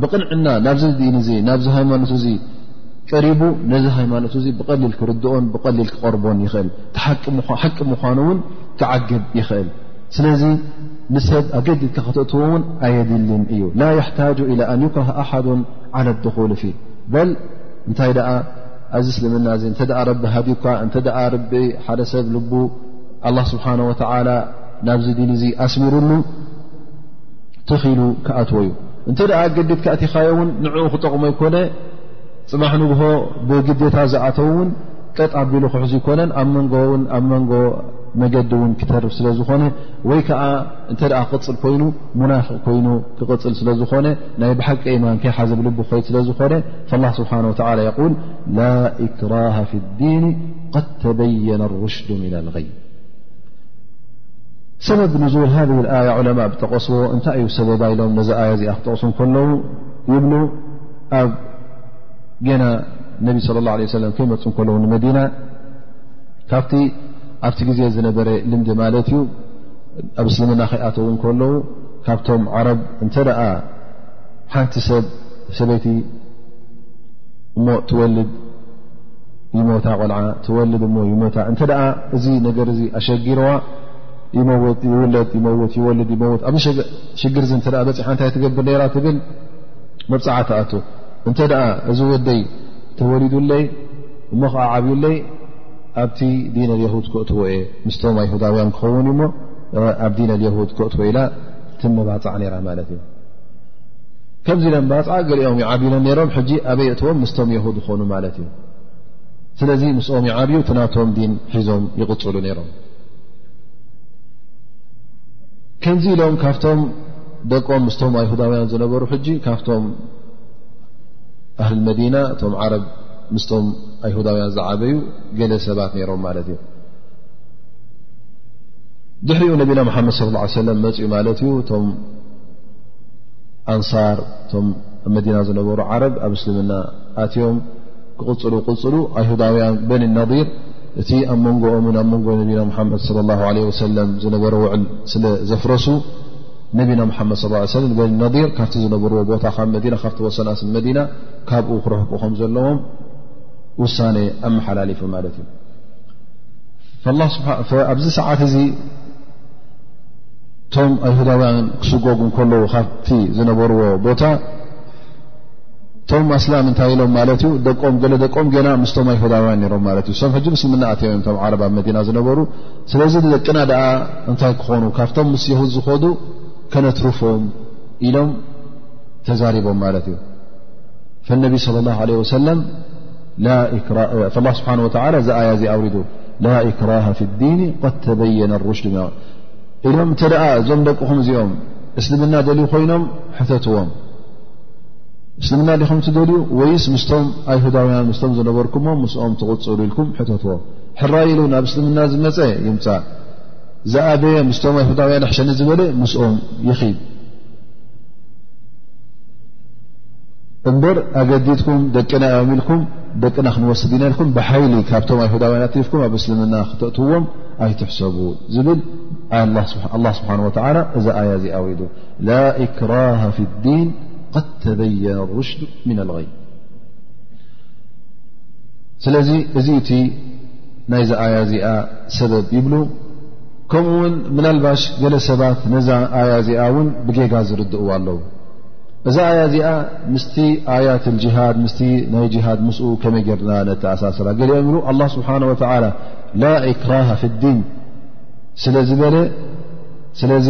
ብቕንዕና ናብዚ ዲን እዚ ናብዚ ሃይማኖት እዚ ቀሪቡ ነዚ ሃይማኖት እዚ ብቐሊል ክርድኦን ብቐሊል ክቐርቦን ይኽእል ሓቂ ምዃኑ እውን ክዓግብ ይኽእል ስለዚ ንሰብ ኣገዲድካ ከተእትዎ እውን ኣየድልን እዩ ላ የሕታጁ ኢላ ኣን ይክረሃ ኣሓዱ ዓላ ድኹል ፊ በል እንታይ ደኣ ኣዚ እስልምና እዚ እንተ ረቢ ሃዲካ እንተ ረቢ ሓደ ሰብ ልቡ ኣላ ስብሓን ወተዓላ ናብዚ ዲን እዚ ኣስሚሩሉ ተኺሉ ክኣትዎ እዩ እንተ ደኣ ግዲት ከእቲኻዮ እውን ንዕኡ ክጠቕሞ ኣይኮነ ፅባሕ ንግሆ ብግዴታ ዝኣተው እውን ቀጥ ኣቢሉ ክሕዙ ኣይኮነን ኣብ መንጎ ውን ኣብ መንጎ መገዲ እውን ክተርፍ ስለ ዝኾነ ወይ ከዓ እንተ ደኣ ክቕፅል ኮይኑ ሙናፍቅ ኮይኑ ክቕፅል ስለ ዝኾነ ናይ ብሓቂ ኢማን ከይሓዘ ብልቢ ክኸይድ ስለ ዝኾነ ላ ስብሓን ወተላ የቁል ላ እክራሃ ፊ ዲን ቐድ ተበየነ ሩሽዱ ምና ልይ ሰበብ ንዙል ሃ ኣያ ዑለማ ብጠቐስዎ እንታይ እዩ ሰበባ ኢሎም ነዚ ኣያ እዚኣ ክጠቕሱ ከለዉ ይብሉ ኣብ ጌና ነቢ ስለ ላ ለ ሰለም ከይመፁ ከለዉ ንመዲና ካብቲ ኣብቲ ግዜ ዝነበረ ልምዲ ማለት እዩ ኣብ እስልምና ከይኣተው ከለዉ ካብቶም ዓረብ እንተ ደኣ ሓንቲ ሰብ ሰበይቲ እሞ ትወልድ ይሞታ ቆልዓ ትወልድ እሞ ይሞታ እንተ እዚ ነገር እዚ ኣሸጊርዋ ይመውት ይውለድ ይመውት ይወልድ ይመውት ኣብዚ ሽግር እ በፅሓ እንታይ ትገብር ነራ ትብል መብፅዓ ትኣቱ እንተ እዚ ወደይ ተወሊዱለይ እሞ ከዓ ዓብዩለይ ኣብቲ ዲን ልየሁድ ክእትዎ እየ ምስቶም ኣይሁዳውያን ክኸውን እዩሞ ኣብ ዲን ልየሁድ ክእትዎ ኢላ ትመባፃዕ ነራ ማለት እዩ ከምዚ ለ ባፅዓ ገሊኦም ይዓብዩሎም ነሮም ሕጂ ኣበይ እትዎም ምስቶም የሁድ ኾኑ ማለት እዩ ስለዚ ምስኦም ይዓብዩ እቲ ናቶም ዲን ሒዞም ይቕፅሉ ነይሮም ከምዚ ኢሎም ካብቶም ደቆም ምስቶም ኣይሁዳውያን ዝነበሩ ሕጂ ካብቶም ኣህል መዲና እቶም ዓረብ ምስቶም ኣይሁዳውያን ዝዓበዩ ገለ ሰባት ነይሮም ማለት እዩ ድሕሪኡ ነቢና መሓመድ ስ ለ መፅኡ ማለት እዩ ኣንሳር እቶም ኣብ መዲና ዝነበሩ ዓረብ ኣብ እስልምና ኣትዮም ክቕፅሉ ቅፅሉ ኣይሁዳውያን በኒ ነዲር እቲ ኣብ መንጎኦምን ኣብ መንጎ ነቢና ሓመድ ለ ላ ለ ወሰለም ዝነበረ ውዕል ስለ ዘፍረሱ ነቢና ሓመድ ስ ሰለ ንበኒ ነዲር ካብቲ ዝነበርዎ ቦታ ካብ መዲና ካብቲ ወሰናስን መዲና ካብኡ ክረሕቁ ከም ዘለዎም ውሳነ ኣመሓላሊፉ ማለት እዩ ኣብዚ ሰዓት እዚ እቶም ኣይሁዳውያን ክስጎጉ እንከለዉ ካብቲ ዝነበርዎ ቦታ እቶም ኣስላም እንታይ ኢሎም ማለት እዩ ደቆም ገለ ደቆም ገና ምስቶም ኣይሁዳውያን ነሮም ማለት እዩ ሶም ሕጂ ምስልምና ኣትዮ እዮም ቶም ዓረብ ኣብ መዲና ዝነበሩ ስለዚ ንደቅና ደኣ እንታይ ክኾኑ ካብቶም ምስ የሁድ ዝኸዱ ከነትርፎም ኢሎም ተዛሪቦም ማለት እዩ ፈነቢ ስለ ላ ለ ወሰለም ላ ስብሓን ወተላ እዛ ኣያ እዚ ኣውሪዱ ላ ኢክራሃ ፊ ዲኒ ቐድ ተበየነ ሩሽድ ኢሎም እተ እዞም ደቅኹም እዚኦም እስልምና ደልዩ ኮይኖም ሕተትዎም እስልምና ዲኹም ትደልዩ ወይስ ምስቶም ኣይሁዳውያን ምስቶም ዝነበርኩሞ ምስኦም ትቕፅሉ ኢልኩም ሕተትዎ ሕራይ ኢሉ ናብ እስልምና ዝመፀ ይምፃእ ዝኣበየ ምስቶም ኣይሁዳውያን ኣሕሸኒ ዝበለ ምስኦም ይኺድ እምበር ኣገዲድኩም ደቅና እዮም ኢልኩም ደቅና ክንወስድ ኢና ኢልኩም ብሓይሊ ካብቶም ኣይሁዳውያን ኣትሪፍኩም ኣብ እስልምና ክተእትዎም ኣይትሕሰቡ ዝብል ኣላ ስብሓን ወተላ እዛ ኣያ እዚ ኣውሪዱ ላ እክራሃ ፊ ዲን ቐድ ተበየነ ሩሽዱ ምና ልغይ ስለዚ እዚ እቲ ናይዚ ኣያ እዚኣ ሰበብ ይብሉ ከምኡ ውን ምናልባሽ ገለ ሰባት ነዛ ኣያ እዚኣ እውን ብጌጋ ዝርድእዋ ኣለዉ እዛ ኣያ እዚኣ ምስቲ ኣያት ጅሃድ ምስ ናይ ጅሃድ ምስኡ ከመይ ጌርና ነተኣሳስራ ገሊኦም ይብሉ ኣላ ስብሓን ወተላ ላ እክራሃ ፍ ዲን ስለ ዝበለ ስለዚ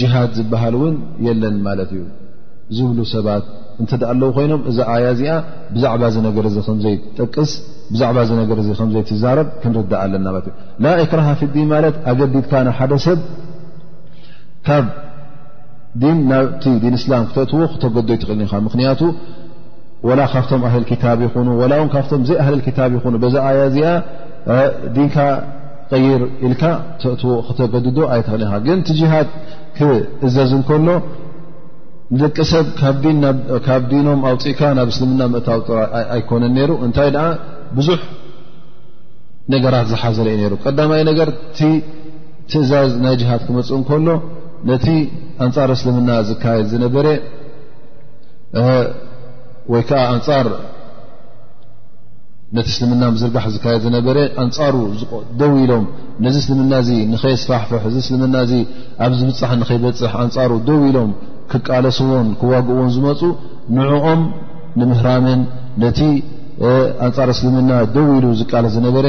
ጅሃድ ዝበሃል እውን የለን ማለት እዩ ዝብሉ ሰባት እንተ ደ ኣለዉ ኮይኖም እዛ ኣያ እዚኣ ብዛዕባ እዚ ነገር እዚ ከምዘይጠቅስ ብዛዕባ እዚ ነገር እዚ ከምዘይትዛረብ ክንርዳእ ኣለና ማለት እዩ ላ እክራሃ ፍ ዲን ማለት ኣገዲድካ ንሓደ ሰብ ካብ ዲን ናብቲ ዲን እስላም ክተእትዎ ክተገዶ ይትኽእል ኢኻ ምኽንያቱ ወላ ካብቶም ኣህል ክታብ ይኹኑ ወላ እውን ካብቶም ዘይ ኣህል ክታብ ይኹኑ በዛ ኣያ እዚኣ ዲንካ ቀይር ኢልካ ተእትዎ ክተገድዶ ኣይትኽእል ኢኻ ግን እቲ ጅሃድ ክእዘዝ እንከሎ ንደቂ ሰብ ካብ ዲኖም ኣውፅእካ ናብ እስልምና ምእታው ጥራ ኣይኮነን ነይሩ እንታይ ደኣ ብዙሕ ነገራት ዝሓዘለ እዩ ነይሩ ቀዳማይ ነገር ትእዛዝ ናይ ጅሃድ ክመፅእ እንከሎ ነቲ ኣንፃር እስልምና ዝካየድ ዝነበረ ወይ ከዓ ኣንፃር ነቲ እስልምና ምዝርጋሕ ዝካየድ ዝነበረ ኣንፃሩ ደው ኢሎም ነዚ እስልምና እዚ ንኸየስፋሕፍሕ እዚ እስልምና እዚ ኣብ ዝብፃሕ ንኸይበፅሕ ኣንፃሩ ደው ኢሎም ክቃለስዎን ክዋግእዎን ዝመፁ ንዕኦም ንምህራምን ነቲ ኣንፃር እስልምና ደው ኢሉ ዝቃለስ ዝነበረ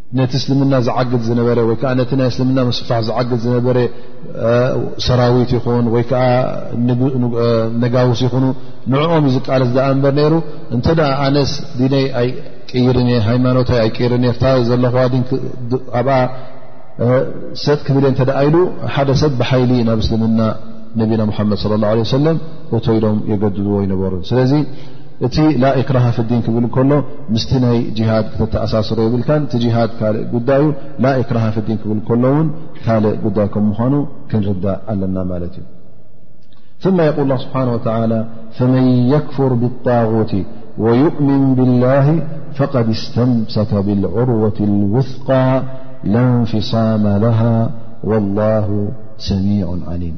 ነቲ እስልምና ዝዓግት ዝነበረ ወይ ከዓ ነቲ ናይ እስልምና ምስፋሕ ዝዓግት ዝነበረ ሰራዊት ይኹን ወይ ከዓ ነጋውስ ይኹኑ ንዕኦም እዩ ዝቃለስ ዳኣ እንበር ነይሩ እንተ ኣነስ ዲነይ ኣይቅይርን እየ ሃይማኖት ኣይቅይርን እየ ታ ዘለኹዋ ኣብኣ ሰጥ ክብል እየ እንተደኣ ኢሉ ሓደ ሰብ ብሓይሊ ናብ እስልምና ነቢና ሙሓመድ ለ ላ ለ ሰለም እቶ ኢሎም የገድድዎ ይነበሩ ስለዚ ت لا إكره في ادين كبل كل مست ي جهاد كتت أساسر يبلك ت جهاد ل د لا إكره ف ادن ل كلون ل دا كمانو كنرد علنا مت ثم يقول الله سبحانه وتعالى فمن يكفر بالطاغوت ويؤمن بالله فقد استمسك بالعروة الوثقى لانفصام لها والله سميع عليم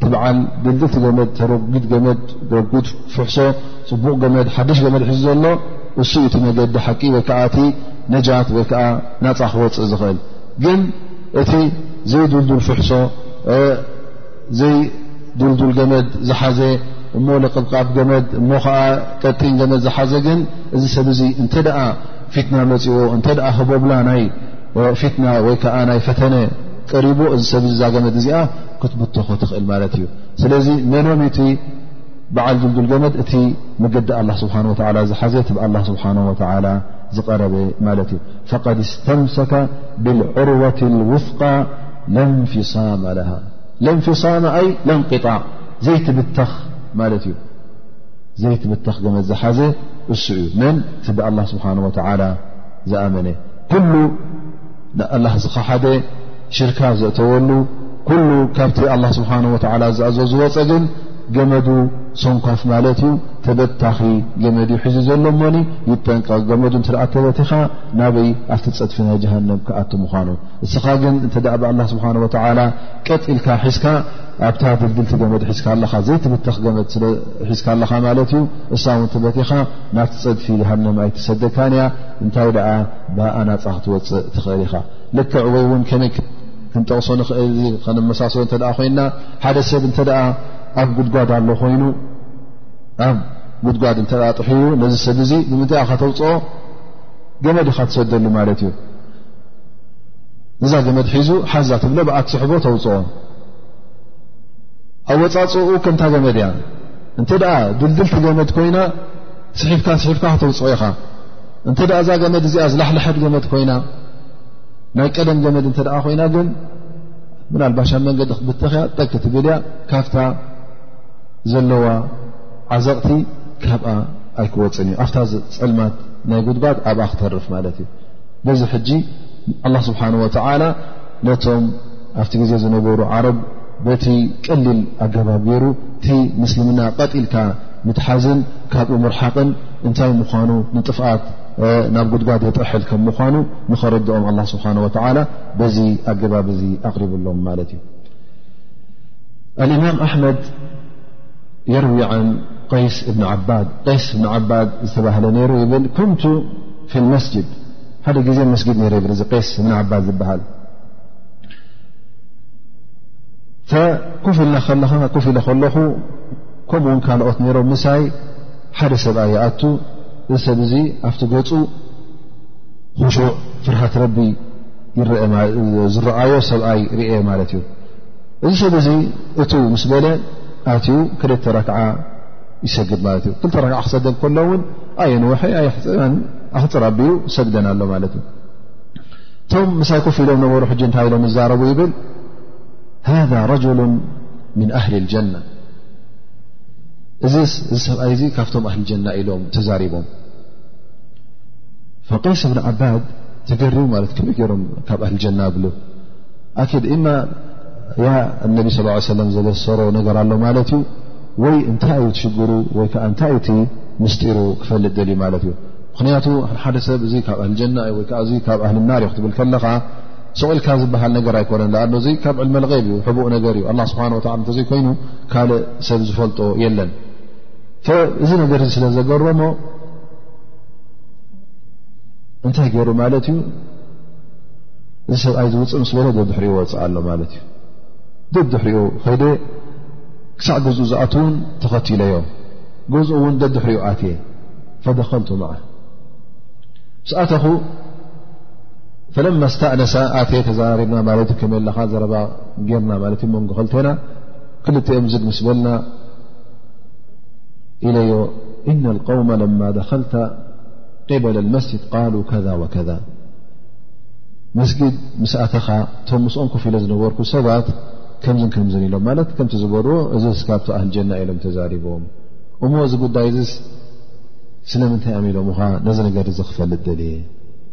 ትብዓል ድልድልቲ ገመድ ተረጒድ ገመድ ረጒድ ፍሕሶ ጽቡቕ ገመድ ሓደሽ ገመድ ሒዙ ዘሎ እሱ እቲ መገዲ ሓቂ ወይ ከዓ እቲ ነጃት ወይ ከዓ ናፃ ክወፅእ ዝኽእል ግን እቲ ዘይድልዱል ፍሕሶ ዘይድልዱል ገመድ ዝሓዘ እሞ ለቕብቃብ ገመድ እሞ ከዓ ቀጢን ገመድ ዝሓዘ ግን እዚ ሰብ እዚ እንተ ደኣ ፊትና መፂዎ እንተ ደኣ ህቦብላ ናይ ፊትና ወይ ከዓ ናይ ፈተነ ቀሪቡ እዚ ሰብ እዚ ዛገመድ እዚኣ ክትብተኾ ትኽእል ማለት እዩ ስለዚ መኖም እቲ በዓል ድልዱል ገመድ እቲ መገዲ ኣላ ስብሓን ወላ ዝሓዘ እቲ ብኣላ ስብሓን ወላ ዝቐረበ ማለት እዩ ፈቐድ ስተምሰካ ብልዑርወት ውፍቃ ለንፍሳማ ለሃ ለንፍሳማ ኣይ ለንቅጣዕ ዘይትብተኽ ማለት እዩ ዘይትብተኽ ገመድ ዝሓዘ እሱ እዩ መን እቲ ብኣላ ስብሓን ወላ ዝኣመነ ኩሉ ንኣላህ ዝኸሓደ ሽርካ ዘእተወሉ ኩሉ ካብቲ ኣላ ስብሓን ወተዓላ ዝኣዘ ዝወፀ ግን ገመዱ ሶንኳፍ ማለት እዩ ተበታኺ ገመድ እዩ ሒዙ ዘሎ ሞኒ ይጠንቀ ገመዱ እንተ ተበቲኻ ናበይ ኣብቲ ፀድፊ ናይ ጀሃንም ክኣት ምዃኑ እስኻ ግን እንተ ብኣላ ስብሓን ወተዓላ ቀጥ ኢልካ ሒዝካ ኣብታ ድልድልቲ ገመድ ሒዝካ ኣለኻ ዘይትብተኽ ገመድ ስለ ሒዝካ ኣለኻ ማለት እዩ እሳ እውን ትበቲኻ ናብቲ ፀድፊ ጀሃንም ኣይትሰደካን እያ እንታይ ደኣ ብኣ ናፃ ክትወፅእ ትኽእል ኢኻ ልክዕ ወይ እውን ከመይ ክንጠቕሶ ንኽእል እ ከነመሳሰሎ እተ ኮይና ሓደ ሰብ እንተ ኣብ ጉድጓድ ኣሎ ኮይኑ ኣብ ጉድጓድ እተ ጥሕዩ ነዚ ሰብ እዙ ንምንታይ ከተውፅኦ ገመድ ኢኻ ትሰደሉ ማለት እዩ እዛ ገመድ ሒዙ ሓዛ ትብሎ ብኣ ትስሕቦ ተውፅኦ ኣብ ወፃፅኡ ከምታ ገመድ እያ እንተ ድልድልቲ ገመድ ኮይና ስሒፍካ ስሒፍካ ከተውፅኦ ኢኻ እንተ እዛ ገመድ እዚኣ ዝላሕልሐት ገመድ ኮይና ናይ ቀደም ገመድ እተ ኮይና ግን ምናልባሽ ኣብ መንገዲ ክትብተኽያ ጠቂ ትብል እያ ካብታ ዘለዋ ዓዘቕቲ ካብኣ ኣይክወፅን እዩ ኣብታ ፀልማት ናይ ጉድጓድ ኣብኣ ክተርፍ ማለት እዩ በዚ ሕጂ ኣላ ስብሓን ወተላ ነቶም ኣብቲ ግዜ ዝነበሩ ዓረብ በቲ ቀሊል ኣገባብ ገይሩ እቲ ምስልምና ቀጢልካ ምትሓዝን ካብኡ ምርሓቕን እንታይ ምዃኑ ንጥፍኣት ናብ ጉድጓድ የጥርሕል ከም ምዃኑ ንኸረድኦም ኣላ ስብሓን ወተዓላ በዚ ኣገባብ እዚ ኣቕሪብሎም ማለት እዩ ኣልእማም ኣሕመድ የርዊ ዓን ቀይስ እብኒ ዓባድ ቀይስ እብኒ ዓባድ ዝተባህለ ነይሩ ይብል ኩንቱ ፊ ልመስጅድ ሓደ ግዜ መስጊድ ነይሩ ይብል እዚ ቀይስ እብኒ ዓባድ ዝበሃል ኮፍ ኢልና ከለኻ ኮፍ ኢለ ከለኹ ከምኡ ውን ካልኦት ነይሮም ምሳይ ሓደ ሰብኣይ ይኣቱ እዚ ሰብ እዚ ኣብቲ ገፁ ክሹዕ ፍርሃት ረቢ ዝረኣዮ ሰብኣይ ርኤ ማለት እዩ እዚ ሰብ እዚ እቱ ምስ በለ ኣትዩ ክልተ ረክዓ ይሰግድ ማለት እዩ ክልተ ረክዓ ክሰገድ ከሎ ውን ኣየንወሐ ኣየሕፅረን ኣክፅር ኣቢሉ ሰግደን ኣሎ ማለት እዩ እቶም ምሳይ ኮፍ ኢሎም ነበሩ ሕጂ እንታይ ኢሎም ይዛረቡ ይብል ሃذ ረጅሉ ምን ኣህሊ ልጀና እዚ እዚ ሰብኣይ እዚ ካብቶም ኣህሊ ጀና ኢሎም ተዛሪቦም ፈቀይስ ብን ዓባድ ተገሪቡ ማለት ከመይ ገይሮም ካብ ኣህሊ ጀና ብሉ ኣኪድ እማ ያ እነቢ ስ ሰለም ዘበሰሮ ነገር ኣሎ ማለት እዩ ወይ እንታይ እዩ ትሽግሩ ወይ ከዓ እንታይ እቲ ምስጢሩ ክፈልጥ ደልዩ ማለት እዩ ምክንያቱ ሓደ ሰብ እዚ ካብ ኣህሊ ጀና እዩ ወይከዓ እዚ ካብ ኣህሊ ናር እዩ ክትብል ከለኻ ስቕልካ ዝበሃል ነገር ኣይኮነን ኣ እዚ ካብ ዕልመ ልቀብ እዩ ሕቡእ ነገር እዩ ኣ ስብሓ ወ እተዘይኮይኑ ካልእ ሰብ ዝፈልጦ የለን እዚ ነገር እ ስለ ዘገረሞ እንታይ ገይሩ ማለት እዩ እዚ ሰብኣይ ዝውፅእ ምስ በለ ደድሕሪኡ ወፅእ ኣሎ ማለት እዩ ደድሕሪኡ ከይደ ክሳዕ ገዝኡ ዝኣት እውን ተኸትለዮ ገዝኡ እውን ደድሕሪኡ ኣትየ ፈደኸልቱ መዓ ምስኣተኹ ፈለማ ኣስተእነሳ ኣተ ተዘራሪብና ማለት ዩ ከመይ ኣለኻ ዘረባ ጌርና ማለት ዩ መንጎ ክልተና ክልተኦም ዝግ ምስ በልና ኢለዮ እነ ልቀውማ ለማ ደኸልተ ቅበለ ልመስጅድ ቃሉ ከዛ ወከዛ መስጊድ ምስ ኣተኻ እቶም ምስኦም ኮፍ ኢለ ዝነበርኩ ሰባት ከምዝን ከምዝን ኢሎም ማለት ከምቲ ዝበርዎ እዚ ስካብቲ ኣህልጀና ኢሎም ተዛሪቦም እሞ እዚ ጉዳይ እዚስ ስለምንታይ ኣሚሎምኻ ነዚ ነገር እዚ ክፈልጥ ደልየ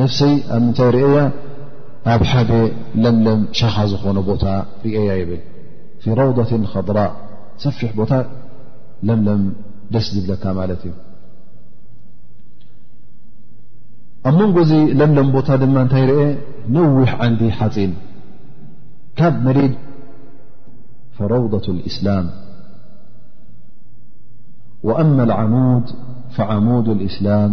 ነፍሰይ ኣብ ምንታይ ርእያ ኣብ ሓደ ለምለም ሻኻ ዝኾነ ቦታ ርእያ ይብል ፊ ረውضት ከضራ ሰፊሕ ቦታ ለምለም ደስ ዝብለካ ማለት እዩ ኣብ መንጎ እዚ ለምለም ቦታ ድማ እንታይ ርአ ነዊሕ ዓንዲ ሓፂን ካብ መድ ረውضት እስላም ኣማ ዓሙድ ዓሙድ እስላም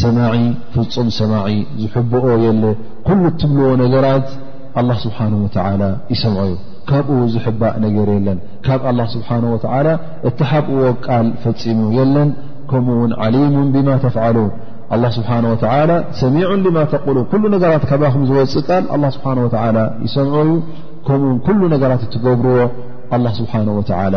ሰማዒ ፍፁም ሰማዒ ዝሕብኦ የለ ኩሉ እትብልዎ ነገራት ኣላ ስብሓን ወተዓላ ይሰምዖ እዩ ካብኡ ዝሕባእ ነገር የለን ካብ ኣላ ስብሓን ወተዓላ እተሓብእዎ ቃል ፈፂሙ የለን ከምኡ ውን ዓሊሙን ብማ ተፍዓሉን ኣላ ስብሓን ወተላ ሰሚዑን ብማ ተቕሉ ኩሉ ነገራት ካባኹም ዝወፅእ ቃል ኣላ ስብሓን ወተዓላ ይሰምዖ እዩ ከምኡውን ኩሉ ነገራት እትገብርዎ ኣላ ስብሓን ወተዓላ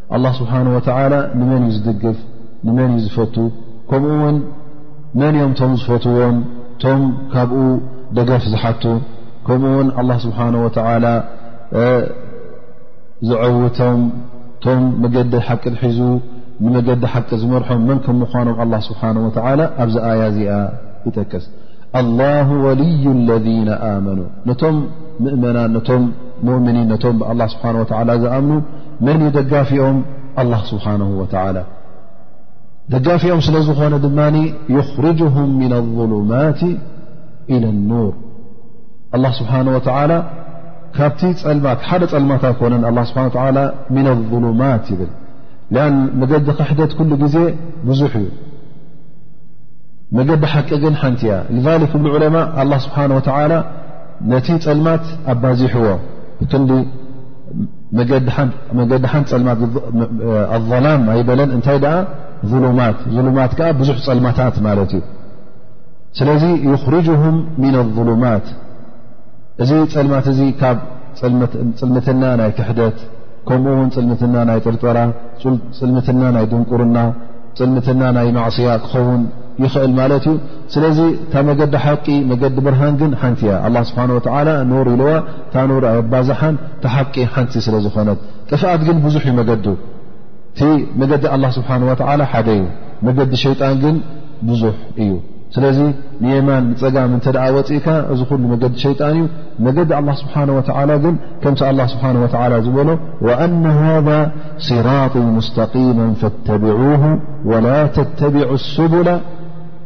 ኣላ ስብሓን ወተዓላ ንመን እዩ ዝድግፍ ንመን እዩ ዝፈቱ ከምኡ ውን መን እዮም ቶም ዝፈትዎም ቶም ካብኡ ደገፍ ዝሓቱ ከምኡ ውን ኣላ ስብሓን ወተዓላ ዘዐውቶም ቶም መገዲ ሓቂ ሒዙ ንመገዲ ሓቂ ዝመርሖም መን ከም ምኳኖም ኣላ ስብሓን ወተዓላ ኣብዚ ኣያ እዚኣ ይጠቅስ ኣላሁ ወልዩ ለذነ ኣመኑ ነቶም ምእመናን ነቶም ሙእምኒን ነቶም ብኣላ ስብሓን ወተዓላ ዝኣምኑ መን እዩ ደጋፊኦም ኣላ ስብሓን ወተላ ደጋፊኦም ስለ ዝኾነ ድማ ይኽርጅሁም ምና ኣظሉማት ኢለ ኑር ኣላ ስብሓን ወተላ ካብቲ ፀልማት ሓደ ፀልማት ኣይኮነን ኣ ስብሓ ላ ምና ኣظሉማት ይብል ን መገዲ ክሕደት ኩሉ ግዜ ብዙሕ እዩ መገዲ ሓቂ ግን ሓንቲ እያ ል ክብሉ ዑለማ ኣላ ስብሓን ወተላ ነቲ ፀልማት ኣባዚሕዎ ብክንዲ መገዲ ሓንቲ ፀልማት ኣላም ኣይበለን እንታይ ደኣ ሉማት ሉማት ከዓ ብዙሕ ፀልማታት ማለት እዩ ስለዚ ይኽርጅሁም ምና ሉማት እዚ ፀልማት እዚ ካብ ፅልምትና ናይ ክሕደት ከምኡ ውን ፅልምትና ናይ ጥርጠራ ፅልምትና ናይ ድንቁርና ፅልምትና ናይ ማዕስያ ክኸውን ይኽእል ማለት እዩ ስለዚ ካብ መገዲ ሓቂ መገዲ ብርሃን ግን ሓንቲ እያ ኣላ ስብሓን ወተላ ኑር ኢልዋ እታ ኑር ኣይባዛሓን እታ ሓቂ ሓንቲ ስለ ዝኾነት ጥፍኣት ግን ብዙሕ እዩ መገዱ እቲ መገዲ ኣላ ስብሓን ወተዓላ ሓደ እዩ መገዲ ሸይጣን ግን ብዙሕ እዩ ስለዚ ንየማን ንፀጋም እንተ ደኣ ወፅእካ እዚ ኩሉ መገዲ ሸይጣን እዩ መገዲ ኣላ ስብሓን ወተዓላ ግን ከምቲ ኣላ ስብሓን ወተዓላ ዝበሎ ወኣነ ሃذ ስራጢ ሙስተቂማ ፈተቢዑሁ ወላ ተተቢዑ ስቡላ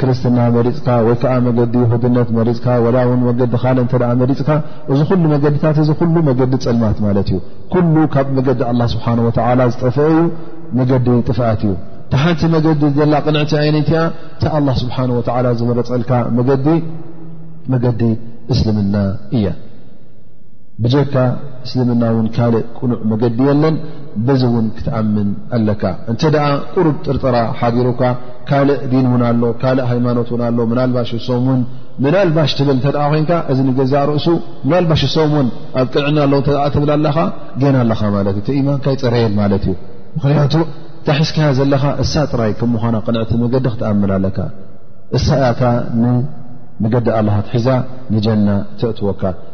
ክርስትና መሪፅካ ወይ ከዓ መገዲ ይሁድነት መሪፅካ ወላ እውን መገዲ ካልእ እተ መሪፅካ እዚ ኩሉ መገድታት እዚ ኩሉ መገዲ ፅልማት ማለት እዩ ኩሉ ካብ መገዲ ኣላ ስብሓን ወተዓላ ዝጠፍአ እዩ መገዲ ጥፍኣት እዩ እቲ ሓንቲ መገዲ ዘላ ቅንዕቲ ዓይነይት እያ እቲ ኣላ ስብሓን ወተዓላ ዝመረፀልካ መገዲ መገዲ እስልምና እያ ብጀካ እስልምና እውን ካልእ ቅኑዕ መገዲ የለን በዚ እውን ክትኣምን ኣለካ እንተ ደኣ ቁሩብ ጥርጥራ ሓዲሩካ ካልእ ዲን እውን ኣሎ ካልእ ሃይማኖት እውን ኣሎ ምናልባሽ እሶም እውን ምናልባሽ ትብል እተ ኮይንካ እዚ ንገዛእ ርእሱ ምናልባሽ እሶም እውን ኣብ ቅንዕና ኣለዉ እተ ትብል ኣለኻ ገና ኣለኻ ማለት እዩ ቲ ኢማንካ ይፀረየን ማለት እዩ ምክንያቱ ታሒዝካያ ዘለኻ እሳ ጥራይ ከም ምዃና ቅንዕቲ መገዲ ክትኣምን ኣለካ እሳ እያታ ንመገዲ ኣላሃትሒዛ ንጀና ተእትወካ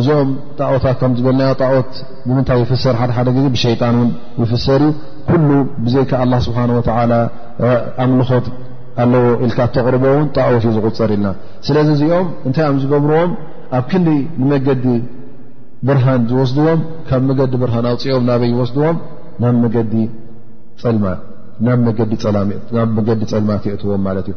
እዞም ጣኦታት ከም ዝበልናዮ ጣኦት ንምንታይ ይፍሰር ሓደ ሓደ ግዜ ብሸይጣን እውን ይፍሰር እዩ ኩሉ ብዘይካ ኣላ ስብሓን ወተላ ኣምልኾት ኣለዎ ኢልካ ተቕርቦ እውን ጣኦት እዩ ዝቁፀር ኢልና ስለዚ እዚኦም እንታይ እዮም ዝገብርዎም ኣብ ክሊ ንመገዲ ብርሃን ዝወስድዎም ካብ መገዲ ብርሃን ኣውፅኦም ናበይ ይወስድዎም ናብ መገዲ ፀልማት ናብ መገዲ ፀልማት ይእትዎም ማለት እዩ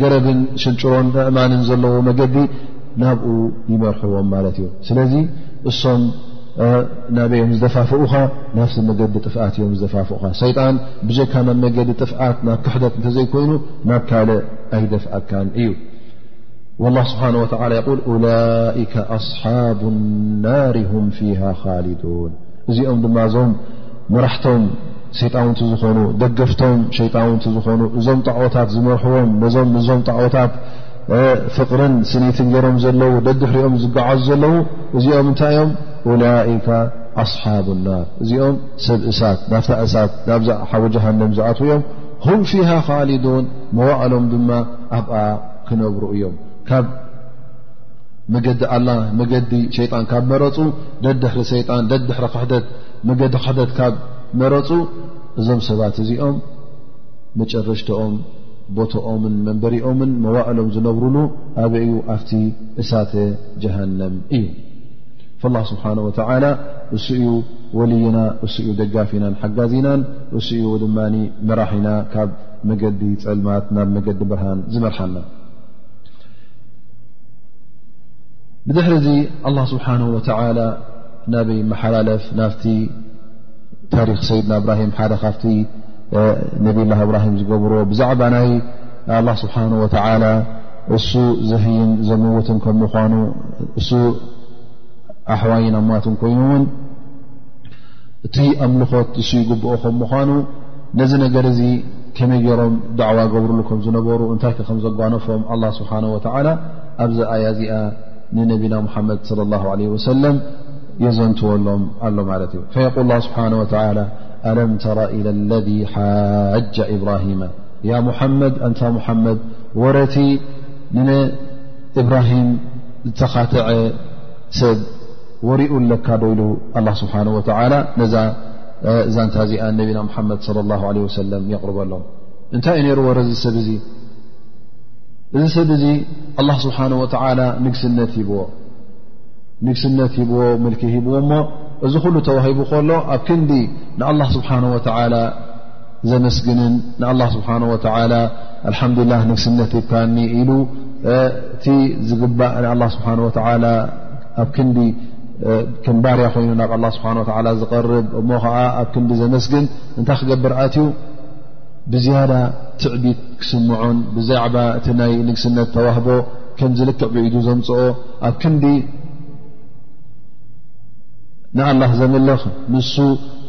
ገረብን ሽንጭሮን ኣእማንን ዘለዎ መገዲ ናብኡ ይመርሕዎም ማለት እዩ ስለዚ እሶም ናበዮም ዝደፋፍኡኻ ናብቲ መገዲ ጥፍኣት እዮም ዝደፋፍኡኻ ሰይጣን ብጀካ ናብ መገዲ ጥፍኣት ናብ ክሕደት እንተዘይኮይኑ ናብ ካልእ ኣይደፍኣካን እዩ ላ ስብሓን ወላ ይል ኡላይከ ኣስሓብ ናር ም ፊሃ ኻሊዱን እዚኦም ድማ እዞም መራሕቶም ሰይጣውንቲ ዝኾኑ ደገፍቶም ሸይጣውንቲ ዝኾኑ እዞም ጣዖታት ዝመርሕዎም ነዞም ንዞም ጣዖታት ፍቕርን ስኒትን ገይሮም ዘለዉ ደድሕሪኦም ዝገዓዙ ዘለዉ እዚኦም እንታይ እዮም ኡላይካ ኣስሓብ ናር እዚኦም ሰብ እሳት ናፍታ እሳት ናብዛ ሓዊ ጀሃንም ዝኣትዉ እዮም ሁም ፊሃ ካሊዱን መዋእሎም ድማ ኣብኣ ክነብሩ እዮም መገዲ ኣላ መገዲ ሸይጣን ካብ መረፁ ደድሕሪ ሰይጣን ደድሕሪ ክሕደት መገዲ ክሕደት ካብ መረፁ እዞም ሰባት እዚኦም መጨረሽትኦም ቦትኦምን መንበሪኦምን መዋእሎም ዝነብሩሉ ኣበ እዩ ኣብቲ እሳተ ጀሃንም እዩ ላ ስብሓን ወተላ እሱ እዩ ወልይና እሱ እዩ ደጋፊናን ሓጋዚናን እሱ እዩ ድማ መራሒና ካብ መገዲ ፀልማት ናብ መገዲ ብርሃን ዝመርሓና ብድሕሪ እዚ ኣላ ስብሓን ወተላ ናበይ መሓላለፍ ናብቲ ታሪክ ሰይድና እብራሂም ሓደ ካብቲ ነብላ እብራሂም ዝገብርዎ ብዛዕባ ናይ ኣላ ስብሓን ወተላ እሱ ዘህይን ዘምውትን ከም ምኳኑ እሱ ኣሕዋይን ኣማትን ኮይኑ እውን እቲ ኣምልኾት ንሱ ይግብኦ ከም ምዃኑ ነዚ ነገር እዚ ከመይ ገይሮም ዳዕዋ ገብርሉ ከም ዝነበሩ እንታይ ከ ከም ዘጓነፎም ኣላ ስብሓን ወተዓላ ኣብዚ ኣያ እዚኣ ንነቢና ሙሓመድ ለ ላ ለ ወሰለም የዘንትወሎም ኣሎ ማለት እዩ ፈየቁል ላ ስብሓን ወተላ ኣለም ተራ ኢላ ለذ ሓጃ ኢብራሂማ ያ ሙሓመድ ኣንታ ሙሓመድ ወረቲ ንእብራሂም ዝተኻትዐ ሰብ ወሪኡ ኣለካ ዶ ኢሉ ኣላ ስብሓን ወተላ ነዛ ዛንታ እዚኣ ነቢና ሙሓመድ ለ ላ ለ ወሰለም የቕርበሎም እንታይ እዩ ነይሩ ወረዚ ሰብ እዙ እዚ ሰብ እዚ ኣላ ስብሓን ወተላ ንግስነት ሂብዎ ንግስነት ሂብዎ ምልኪ ሂብዎ እሞ እዚ ኩሉ ተዋሂቡ ከሎ ኣብ ክንዲ ንኣላ ስብሓን ወተላ ዘመስግንን ንኣላ ስብሓን ወተላ ኣልሓምዱላ ንግስነት ሂብካኒ ኢሉ እቲ ዝግባእ ንኣ ስብሓን ወተላ ኣብ ክንዲ ከም ባርያ ኮይኑ ናብ ኣላ ስብሓን ወላ ዝቐርብ እሞ ከዓ ኣብ ክንዲ ዘመስግን እንታይ ክገብር ኣትዩ ብዝያዳ ትዕቢት ክስምዖን ብዛዕባ እቲ ናይ ንግስነት ተዋህቦ ከምዚ ልክዕ ብኢዱ ዘምፅኦ ኣብ ክንዲ ንኣላ ዘምልኽ ንሱ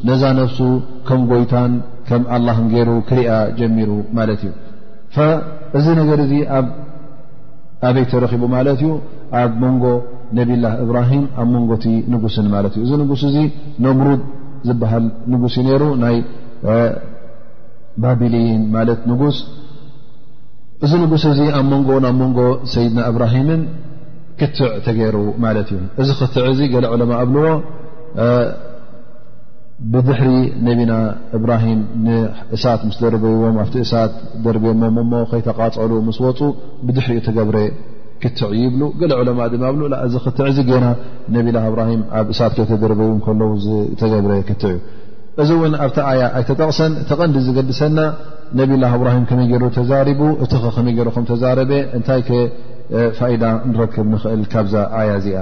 ነዛ ነፍሱ ከም ጎይታን ከም ኣላህን ገይሩ ክርኣ ጀሚሩ ማለት እዩ እዚ ነገር እዚ ኣብ ኣበይ ተረኺቡ ማለት እዩ ኣብ መንጎ ነብላ እብራሂም ኣብ መንጎቲ ንጉስን ማለት እዩ እዚ ንጉስ እዚ ነምሩድ ዝበሃል ንጉስ እዩ ነይሩ ናይ ባቢልይን ማለት ንጉስ እዚ ንጉስ እዚ ኣብ መንጎ ናብ መንጎ ሰይድና እብራሂምን ክትዕ ተገይሩ ማለት እዩ እዚ ክትዕ እዚ ገለ ዕለማ ኣብልዎ ብድሕሪ ነቢና እብራሂም ንእሳት ምስ ደርበይዎም ኣብቲ እሳት ደርብዮሞም እሞ ከይተቓፀሉ ምስ ወፁ ብድሕሪኡ ተገብረ ክትዕ ይብሉ ገለ ዕለማ ድማ ብሉ እዚ ክትዕ እዚ ገና ነቢላ እብራሂም ኣብ እሳት ከይተደርበዩ ከለዉ ዝተገብረ ክትዕ እዩ እዚ እውን ኣብቲ ኣያ ኣይተጠቕሰን እቲ ቐንዲ ዝገድሰና ነቢላ እብራሂም ከመይ ገይሩ ተዛሪቡ እቲ ኸ ከመይ ገይሩ ከም ተዛረበ እንታይ ከ ፋይዳ ንረክብ ንኽእል ካብዛ ኣያ እዚኣ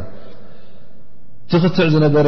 እቲ ክትዕ ዝነበረ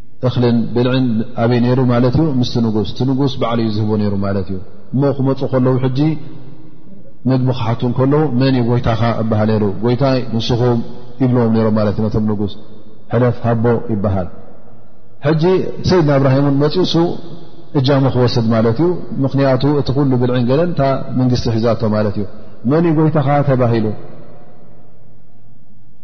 እኽልን ብልዕን ኣብይ ነይሩ ማለት እዩ ምስቲ ንጉስ እቲ ንጉስ ባዕሉ እዩ ዝህቦ ነይሩ ማለት እዩ እሞ ክመፁ ከለዉ ሕጂ ምግቢ ክሓቱ ከለዉ መን እዩ ጎይታኻ እበሃል ነይሩ ጎይታይ ንስኹም ይብልዎም ነይሮም ማለት እዩ ነቶም ንጉስ ሕለፍ ሃቦ ይበሃል ሕጂ ሰይድና እብራሂም እውን መፅእሱ እጃሙ ክወስድ ማለት እዩ ምኽንያቱ እቲ ኩሉ ብልዕን ገለን እታ መንግስቲ ሒዛቶ ማለት እዩ መን እዩ ጎይታኻ ተባሂሉ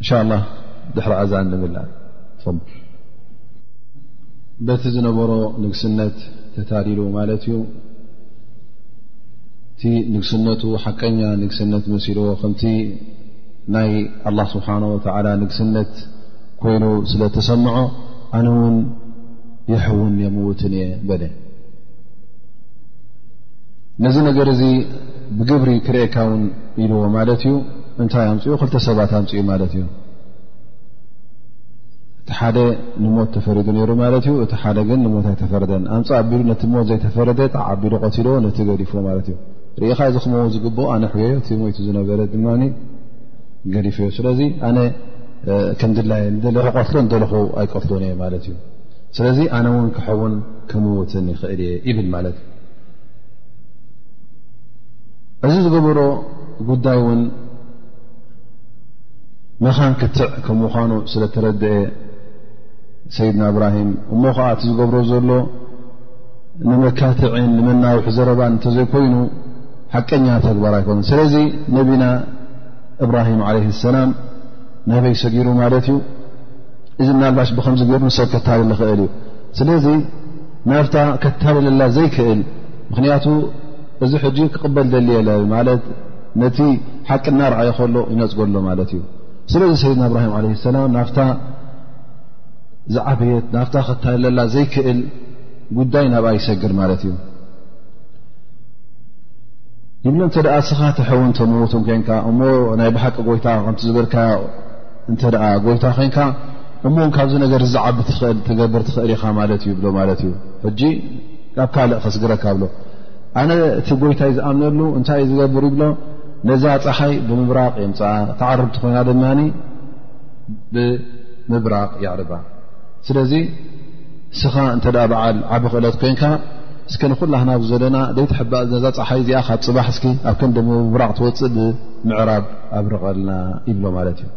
እንሻ ላ ድሕሪ ኣዛን ንብላ በቲ ዝነበሮ ንግስነት ተታዲሉ ማለት እዩ እቲ ንግስነቱ ሓቀኛ ንግስነት መሲልዎ ከምቲ ናይ ኣላ ስብሓን ወተላ ንግስነት ኮይኑ ስለ ተሰምዖ ኣነ እውን የሕውን የምውትን እየ በለ ነዚ ነገር እዚ ብግብሪ ክርእካ ውን ኢልዎ ማለት እዩ እንታይ ኣምፅኡ ክልተ ሰባት ኣምፅኡ ማለት እዩ እቲ ሓደ ንሞት ተፈሪዱ ነይሩ ማለት እዩ እቲ ሓደ ግን ንሞት ኣይተፈረደን ኣምፃ ኣቢሉ ነቲ ሞት ዘይተፈረደ ጣዕ ኣቢሉ ቀትልዎ ነቲ ገዲፎ ማለት እዩ ርኢኻ እዚ ክመው ዝግብኦ ኣነ ሕገዮ እቲ ሞይቱ ዝነበረ ድማ ገዲፈዮ ስለዚ ኣነ ከምድላይ ደለ ክቀትሎ ንደለኹ ኣይቀትሎን እየ ማለት እዩ ስለዚ ኣነ እውን ክሐውን ክምውትን ይኽእል እየ ይብል ማለት እዩ እዚ ዝገበሮ ጉዳይ እውን መኻን ክትዕ ከም ምዃኑ ስለ ተረድአ ሰይድና እብራሂም እሞ ከዓ እቲ ዝገብሮ ዘሎ ንመካትዕን ንመናውሒ ዘረባን እንተዘይኮይኑ ሓቀኛ ተግባር ኣይኮኑን ስለዚ ነቢና እብራሂም ዓለ ሰላም ናበይ ሰጊሩ ማለት እዩ እዚ ምናልባሽ ብከምዚ ገይሩ ንሰብ ከታልል ንኽእል እዩ ስለዚ ናብታ ከታልለላ ዘይክእል ምክንያቱ እዚ ሕጂ ክቕበል ደልየ ማለት ነቲ ሓቂ እናርኣየ ከሎ ይነፅገሎ ማለት እዩ ስለዚ ሰይድና እብራሂም ለ ሰላም ናፍታ ዝዓበየት ናፍታ ከታልለላ ዘይክእል ጉዳይ ናብኣ ይሰግር ማለት እዩ ይብሎ እንተ ደኣ ስኻ ተሐወንቶ መዉትን ኮንካ እሞ ናይ ብሓቂ ጎይታ ከምቲ ዝበልካዮ እንተ ጎይታ ኮንካ እሞ ካብዚ ነገር ዝዓቢ ትኽእል ትገብር ትኽእል ኢኻ ማለት እዩ ብሎ ማለት እዩ ሕጂ ካብ ካልእ ከስግረካ ብሎ ኣነ እቲ ጎይታይ ዝኣምነሉ እንታይ እዩ ዝገብር ይብሎ ነዛ ፀሓይ ብምብራቕ የምፅኣ ተዓርብቲ ኮይና ድማ ብምብራቕ የዕርባ ስለዚ እስኻ እንተ በዓል ዓቢ ክእለት ኮንካ እስከ ንኩላህና ብ ዘለና ደይትሕባእ ነዛ ፀሓይ እዚኣ ካብ ፅባሕ እስኪ ኣብ ከንዲ ምብራቕ ትወፅእ ብምዕራብ ኣብርቐልና ይብሎ ማለት እዩ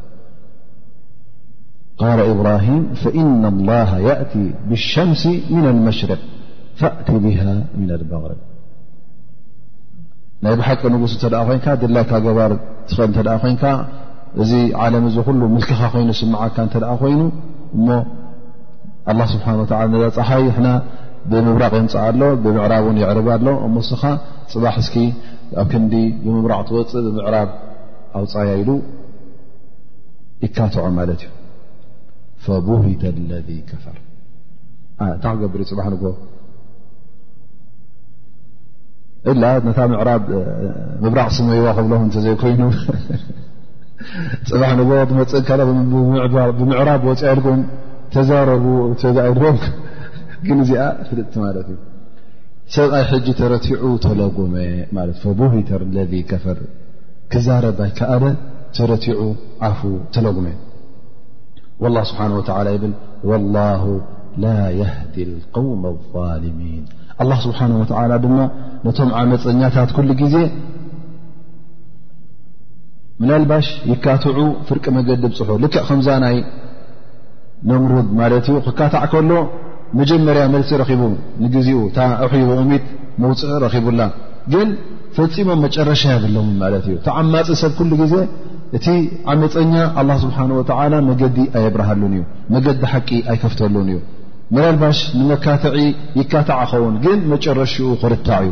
ቃል እብራሂም ፈኢና ላሃ የእቲ ብሸምሲ ምና ልመሽርቅ ፈእቲ ብሃ ምና ልበቕሪ ናይ ብሓቂ ንጉስ እተ ኮይንካ ድላይካ ገባር ትኽእል እንተ ኮይንካ እዚ ዓለም እዚ ኩሉ ምልክኻ ኮይኑ ስምዓካ እንተ ኮይኑ እሞ ኣላ ስብሓን ወላ ነዛ ፀሓይ ንሕና ብምብራቕ የምፅኣ ኣሎ ብምዕራብ እውን የዕርብ ኣሎ እሞ እስኻ ፅባሕ እስኪ ኣብ ክንዲ ብምብራቕ ትወፅእ ብምዕራብ ኣውፃያ ኢሉ ይካትዖ ማለት እዩ ፈቡሂተ ለذ ከፈር እንታይ ክገብር እዩ ፅባሕ ንግ እላ ነታ ምዕራብ ምብራቕ ስመይዋ ክብሎ እንተዘይኮይኑ ፅባሕ ንጎ መፅእ ከ ብምዕራብ ወፅያ ኢልኩም ተዛረቡ ተዛኣድሮም ግን እዚኣ ፍልጥቲ ማለት እዩ ሰብኣይ ሕጂ ተረቲዑ ተለጎመ ማለት ፈቡሂተር ለذ ከፈር ክዛረብ ኣይከኣለ ተረቲዑ ዓፉ ተለጉመ ላ ስብሓን ወተላ ይብል ወላሁ ላ የህዲ ልقውም ظልሚን ኣላ ስብሓን ወተላ ድማ ነቶም ዓመፀኛታት ኩሉ ግዜ ምናልባሽ ይካትዑ ፍርቂ መገዲ ብፅሑ ልክዕ ከምዛ ናይ ነምሩድ ማለት እዩ ክካታዕ ከሎ መጀመርያ መልሲ ረኺቡ ንግዜኡ እታ ኣሕዩ ወኡሚት መውፅዒ ረኺቡላ ግን ፈፂሞም መጨረሻ የብሎም ማለት እዩ ተዓማፂ ሰብ ኩሉ ግዜ እቲ ዓመፀኛ ኣላ ስብሓን ወተዓላ መገዲ ኣየብርሃሉን እዩ መገዲ ሓቂ ኣይከፍተሉን እዩ ምናልባሽ ንመካትዒ ይካታዕ ኸውን ግን መጨረሽኡ ክርታዕ እዩ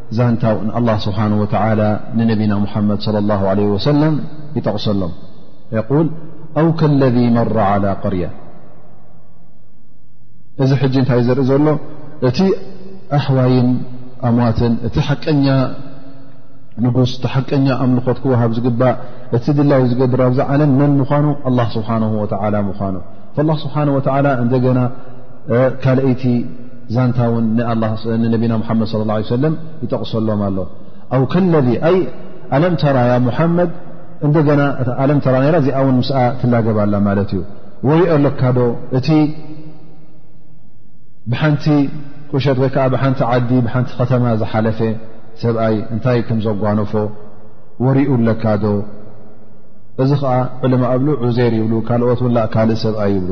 ዛንታ ን ኣላ ስብሓን ወተላ ንነቢና ሙሓመድ ለ ላ ለ ወሰለም ይጠቕሰሎም የል ኣው ከለذ መራ ዓላ ቅርያ እዚ ሕጂ እንታይ ዘርኢ ዘሎ እቲ ኣሕዋይን ኣሟትን እቲ ሓቀኛ ንጉስ እቲ ሓቀኛ ኣምልኾት ክወሃብ ዝግባእ እቲ ድላዩ ዝገብር ኣብዚ ዓለም መን ምኳኑ ኣላ ስብሓን ወተላ ምኳኑ ላ ስብሓን ወተላ እንደገና ካልኣይቲ ዛንታ ውን ንነቢና ሓመድ ص ه ሰለ ይጠቕሰሎም ኣሎ ኣው ከለذ ኣይ ኣለም ተራ ያ ሙሓመድ እንደገና ኣለም ተራ ራ እዚኣ ውን ምስኣ ትላገብ ኣላ ማለት እዩ ወሪኦ ኣለካ ዶ እቲ ብሓንቲ ቁሸት ወይ ከዓ ብሓንቲ ዓዲ ብሓንቲ ከተማ ዝሓለፈ ሰብኣይ እንታይ ከም ዘጓነፎ ወሪኡ ኣለካ ዶ እዚ ከዓ ዕለማ ኣብሉ ዑዜር ይብሉ ካልኦት ውላእ ካልእ ሰብኣይ ይብሉ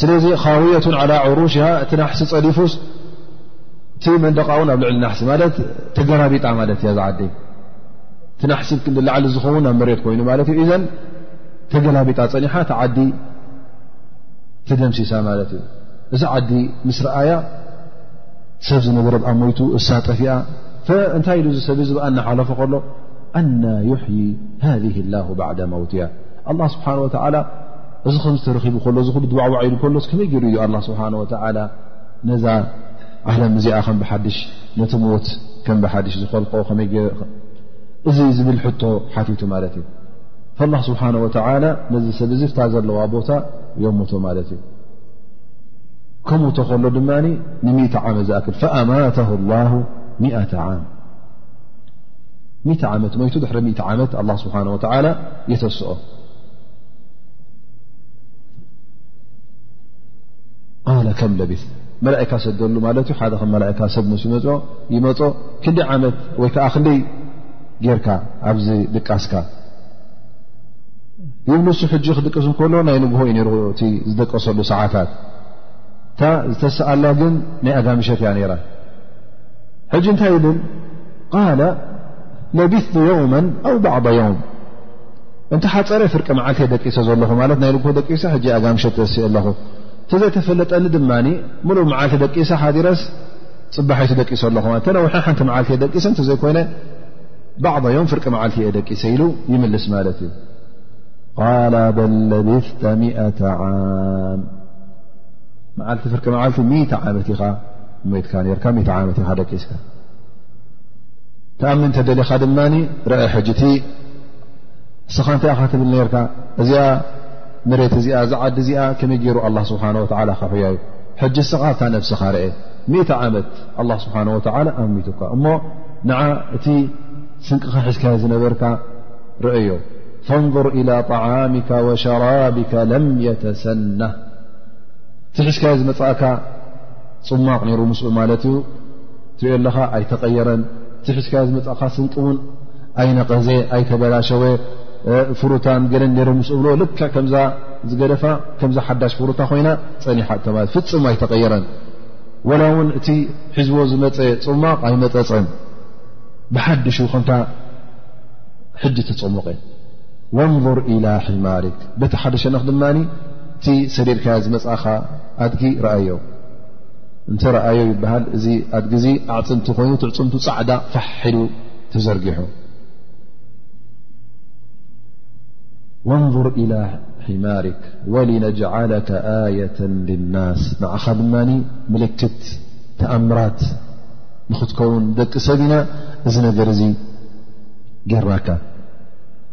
ስለዚ ካውየቱን ዓላ ዑሩሽሃ እቲ ናሕሲ ፀዲፉስ እቲ መንደቃውን ኣብ ልዕሊ ናሕሲ ማለት ተገላቢጣ ማለት እያ ዝዓዲ እቲ ናሕሲ ላዕሊ ዝኸውን ናብ መሬት ኮይኑ ማለት እዩ እዘን ተገላቢጣ ፀኒሓ እቲ ዓዲ ትደምሲሳ ማለት እዩ እዚ ዓዲ ምስ ረኣያ ሰብ ዝነበረ ብኣ ሞይቱ እሳ ጠፊኣ እንታይ ኢሉ እዚ ሰብ እዚ ብኣ እናሓለፉ ከሎ ኣና ዩሕይ ሃ ላሁ ባዕዳ መውትያ ኣላ ስብሓን ወተዓላ እዚ ከምዚ ተረኺቡ ከሎ እዚ ኩሉ ድዋዕዋዕ ኢሉ ከሎስ ከመይ ገይሩ እዩ ኣላ ስብሓን ወተዓላ ነዛ ዓለም እዚኣ ከም ብሓድሽ ነቲ ሞት ከም ብሓድሽ ዝኸልቆ ከመይ ገ እዚ ዝብል ሕቶ ሓቲቱ ማለት እዩ ፈላ ስብሓን ወተላ ነዚ ሰብ እዚ ፍታ ዘለዋ ቦታ የሙቶ ማለት እዩ ከምውቶ ከሎ ድማ ንሚእቲ ዓመት ዝኣክል ፈኣማተ ላ ዓም ዓመት ሞይቱ ድሕሪ ዓመት ኣ ስብሓን ወተላ የተስኦ ቃለ ከም ለቢት መላእካ ሰደሉ ማለት እዩ ሓደ ከም መላእካ ሰብ ምስ ይመፅ ይመፆ ክንደይ ዓመት ወይ ከዓ ክንደይ ጌርካ ኣብዚ ድቃስካ ይብሉ ሱ ሕጂ ክድቅስ እንከሎ ናይ ንግሆ እዩ ነሩ እቲ ዝደቀሰሉ ሰዓታት እታ ዝተሰኣላ ግን ናይ ኣጋምሸት እያ ነይራ ሕጂ እንታይ ይብል ቃለ ለቢት የውመ ኣው ባዕض የውም እንተ ሓጸረ ፍርቂ መዓልቲ እየ ደቂሰ ዘለኹ ማለት ናይ ንግሆ ደቂሰ ሕጂ ኣጋ ምሸት ተስእ ኣለኹ እተዘይተፈለጠኒ ድማ ምሉእ መዓልቲ ደቂሰ ሓዲረስ ጽባሒቱ ደቂሰ ኣለኹ ማለት እተነውሐ ሓንቲ መዓልቲ እየ ደቂሰ እንተዘይኮይነ ባዕض ዮም ፍርቂ መዓልቲ እየ ደቂሰ ኢሉ ይምልስ ማለት እዩ ቃል በል ለብስተ ሚእተ ዓም መዓልቲ ፍርቂ መዓልቲ ሚእተ ዓመት ኢኻ ሞትካ ነርካ ሚእተ ዓመት ኢኻ ደቂስካ ተኣምን ተደሊኻ ድማ ረአ ሕጅቲ እስኻ እንታይ ኢኻ ትብል ነርካ እዚኣ መሬት እዚኣ ዝዓዲ እዚኣ ከመይ ገይሩ ኣላ ስብሓን ወላ ክሕያ እዩ ሕጂ እስኻ ኣብታ ነብስኻ ርአ ሚእቲ ዓመት ኣላ ስብሓን ወላ ኣሚቱካ እሞ ንዓ እቲ ስንቅኻ ሒዝካዮ ዝነበርካ ርአዮ ፈንظር ኢላ ጣዓሚካ ወሸራቢካ ለም የተሰና እቲ ሒዝካዮ ዝመፅእካ ፅሟቕ ነይሩ ምስኡ ማለት እዩ ትሪኦ ኣለኻ ኣይተቐየረን እቲ ሒዝካዮ ዝመፅእካ ስንቂ እውን ኣይነቐዘ ኣይተበላሸወ ፍሩታን ገለን ነሮ ምስ እብሎ ልክዕ ከምዛ ዝገደፋ ከምዛ ሓዳሽ ፍሩታ ኮይና ፀኒሓ ተባል ፍፅም ኣይተቐየረን ወላ እውን እቲ ሕዝቦ ዝመፀ ፅሟቕ ኣይመፀፀን ብሓድሹ ከምታ ሕጂ ትፅሙቐ ወንظር ኢላ ሒማሪክ በቲ ሓደሸነክ ድማ እቲ ሰዲርካያ ዝመፅእኻ ኣድጊ ረኣዮ እንተረኣዮ ይበሃል እዚ ኣድጊ እዚ ኣዕፅምቲ ኮይኑ ትዕፅምቱ ፃዕዳ ፋሒሉ ተዘርጊሑ ወንር ኢላ ሒማሪክ ወሊነጅዓለከ ኣየት ልናስ ንዓኻ ድማ ምልክት ተኣምራት ንኽትከውን ደቂ ሰብ ኢና እዚ ነገር እዚ ጌርናካ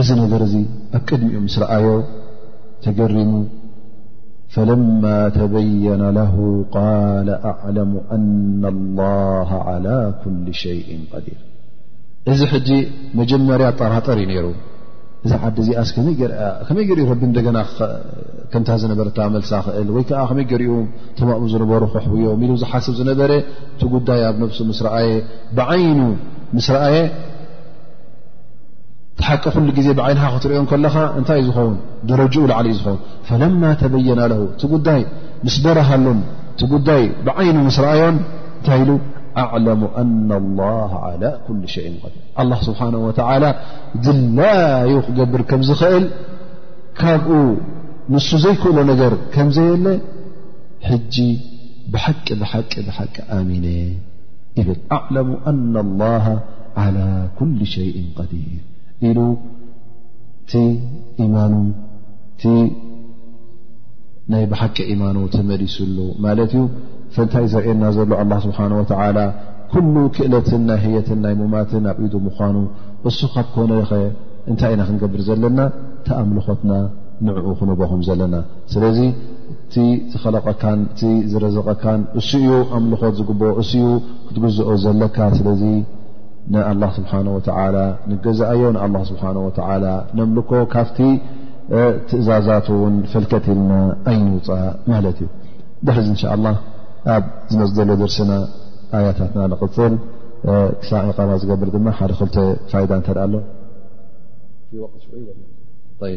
እዚ ነገር እዚ ኣብ ቅድሚኡ ምስ ረኣዮ ተገሪሙ ፈለማ ተበየና ለሁ ቃል ኣዕለሙ ኣና ላሃ ዓላ ኩል ሸይእን ቐዲር እዚ ሕጂ መጀመርያ ኣጠራጠር እዩ ነይሩ እዛ ዓዲ እዚኣ ከመይ ገርኡ ረቢ እንደገና ከምታ ዝነበረታ መልሳ ክእል ወይ ከዓ ከመይ ገርኡ ተማእኡ ዝነበሩ ክሕውዮም ኢሉ ዝሓስብ ዝነበረ እቲ ጉዳይ ኣብ ነብሱ ምስ ረኣየ ብዓይኑ ምስ ረኣየ እቲ ሓቂ ኩሉ ግዜ ብዓይንኻ ክትሪኦ ከለኻ እንታይ እዩ ዝኸውን ደረጅኡ ላዕሊ እዩ ዝኸውን ፈለማ ተበየና ለሁ እቲ ጉዳይ ምስ በረሃሉን እቲ ጉዳይ ብዓይኑ ምስ ረኣዮን እንታይ ኢሉ ኣዕለሙ ኣና ላሃ ዓላ ኩሉ ሸይን ቐዲ ኣላ ስብሓን ወተዓላ ድላዩ ክገብር ከም ዝኽእል ካብኡ ንሱ ዘይክእሎ ነገር ከምዘየለ ሕጂ ብሓቂ ብሓቂ ብሓቂ ኣሚነ ይብል ኣዕለሙ ኣና ላሃ ዓላ ኩሉ ሸይን ቀዲር ኢሉ እቲ ኢማኑ እቲ ናይ ብሓቂ ኢማኑ ተመሊሱሉ ማለት እዩ ፈንታይ ዘርእየና ዘሎ ኣላ ስብሓን ወተዓላ ኩሉ ክእለትን ናይ ህየትን ናይ ሙማትን ኣብ ኢዱ ምዃኑ እሱ ካብ ኮነኸ እንታይ ኢና ክንገብር ዘለና ተኣምልኾትና ንዕኡ ክነቦኹም ዘለና ስለዚ እቲ ዝኸለቐካን እቲ ዝረዘቐካን እሱ እዩ፣ ኣምልኾት ዝግብኦ እሱ እዩ፣ ክትግዝኦ ዘለካ ስለዚ ንኣላህ ስብሓን ወተዓላ ንገዛኣዮ ንኣላህ ስብሓን ወተዓላ ነምልኮ ካብቲ ትእዛዛት እውን ፈልከት ኢልና ኣይንውፃእ ማለት እዩ ድሕዚ እንሻ ኣላ ኣብ ዝመፅ ዘሎ ድርስና ኣያታትና ንቕፅል ክሳዕ ቃማ ዝገብር ድማ ሓደ ክልተ ፋይዳ እንተኣ ኣሎ ይ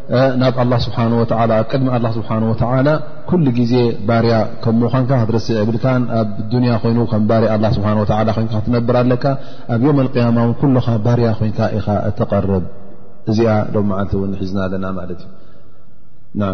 ናብ ኣላ ስብሓን ወላ ኣብ ቅድሚ ኣላ ስብሓን ወተላ ኩሉ ግዜ ባርያ ከም ምዃንካ ክትርስዕ የብልካ ኣብ ዱንያ ኮይኑ ከም ባርያ ኣላ ስብሓ ወላ ኮይንካ ክትነብር ኣለካ ኣብ ዮም ኣልቅያማ እውን ኩሉካ ባርያ ኮይንካ ኢኻ እተቐርብ እዚኣ ሎም መዓልቲ እውን ሒዝና ኣለና ማለት እዩ ና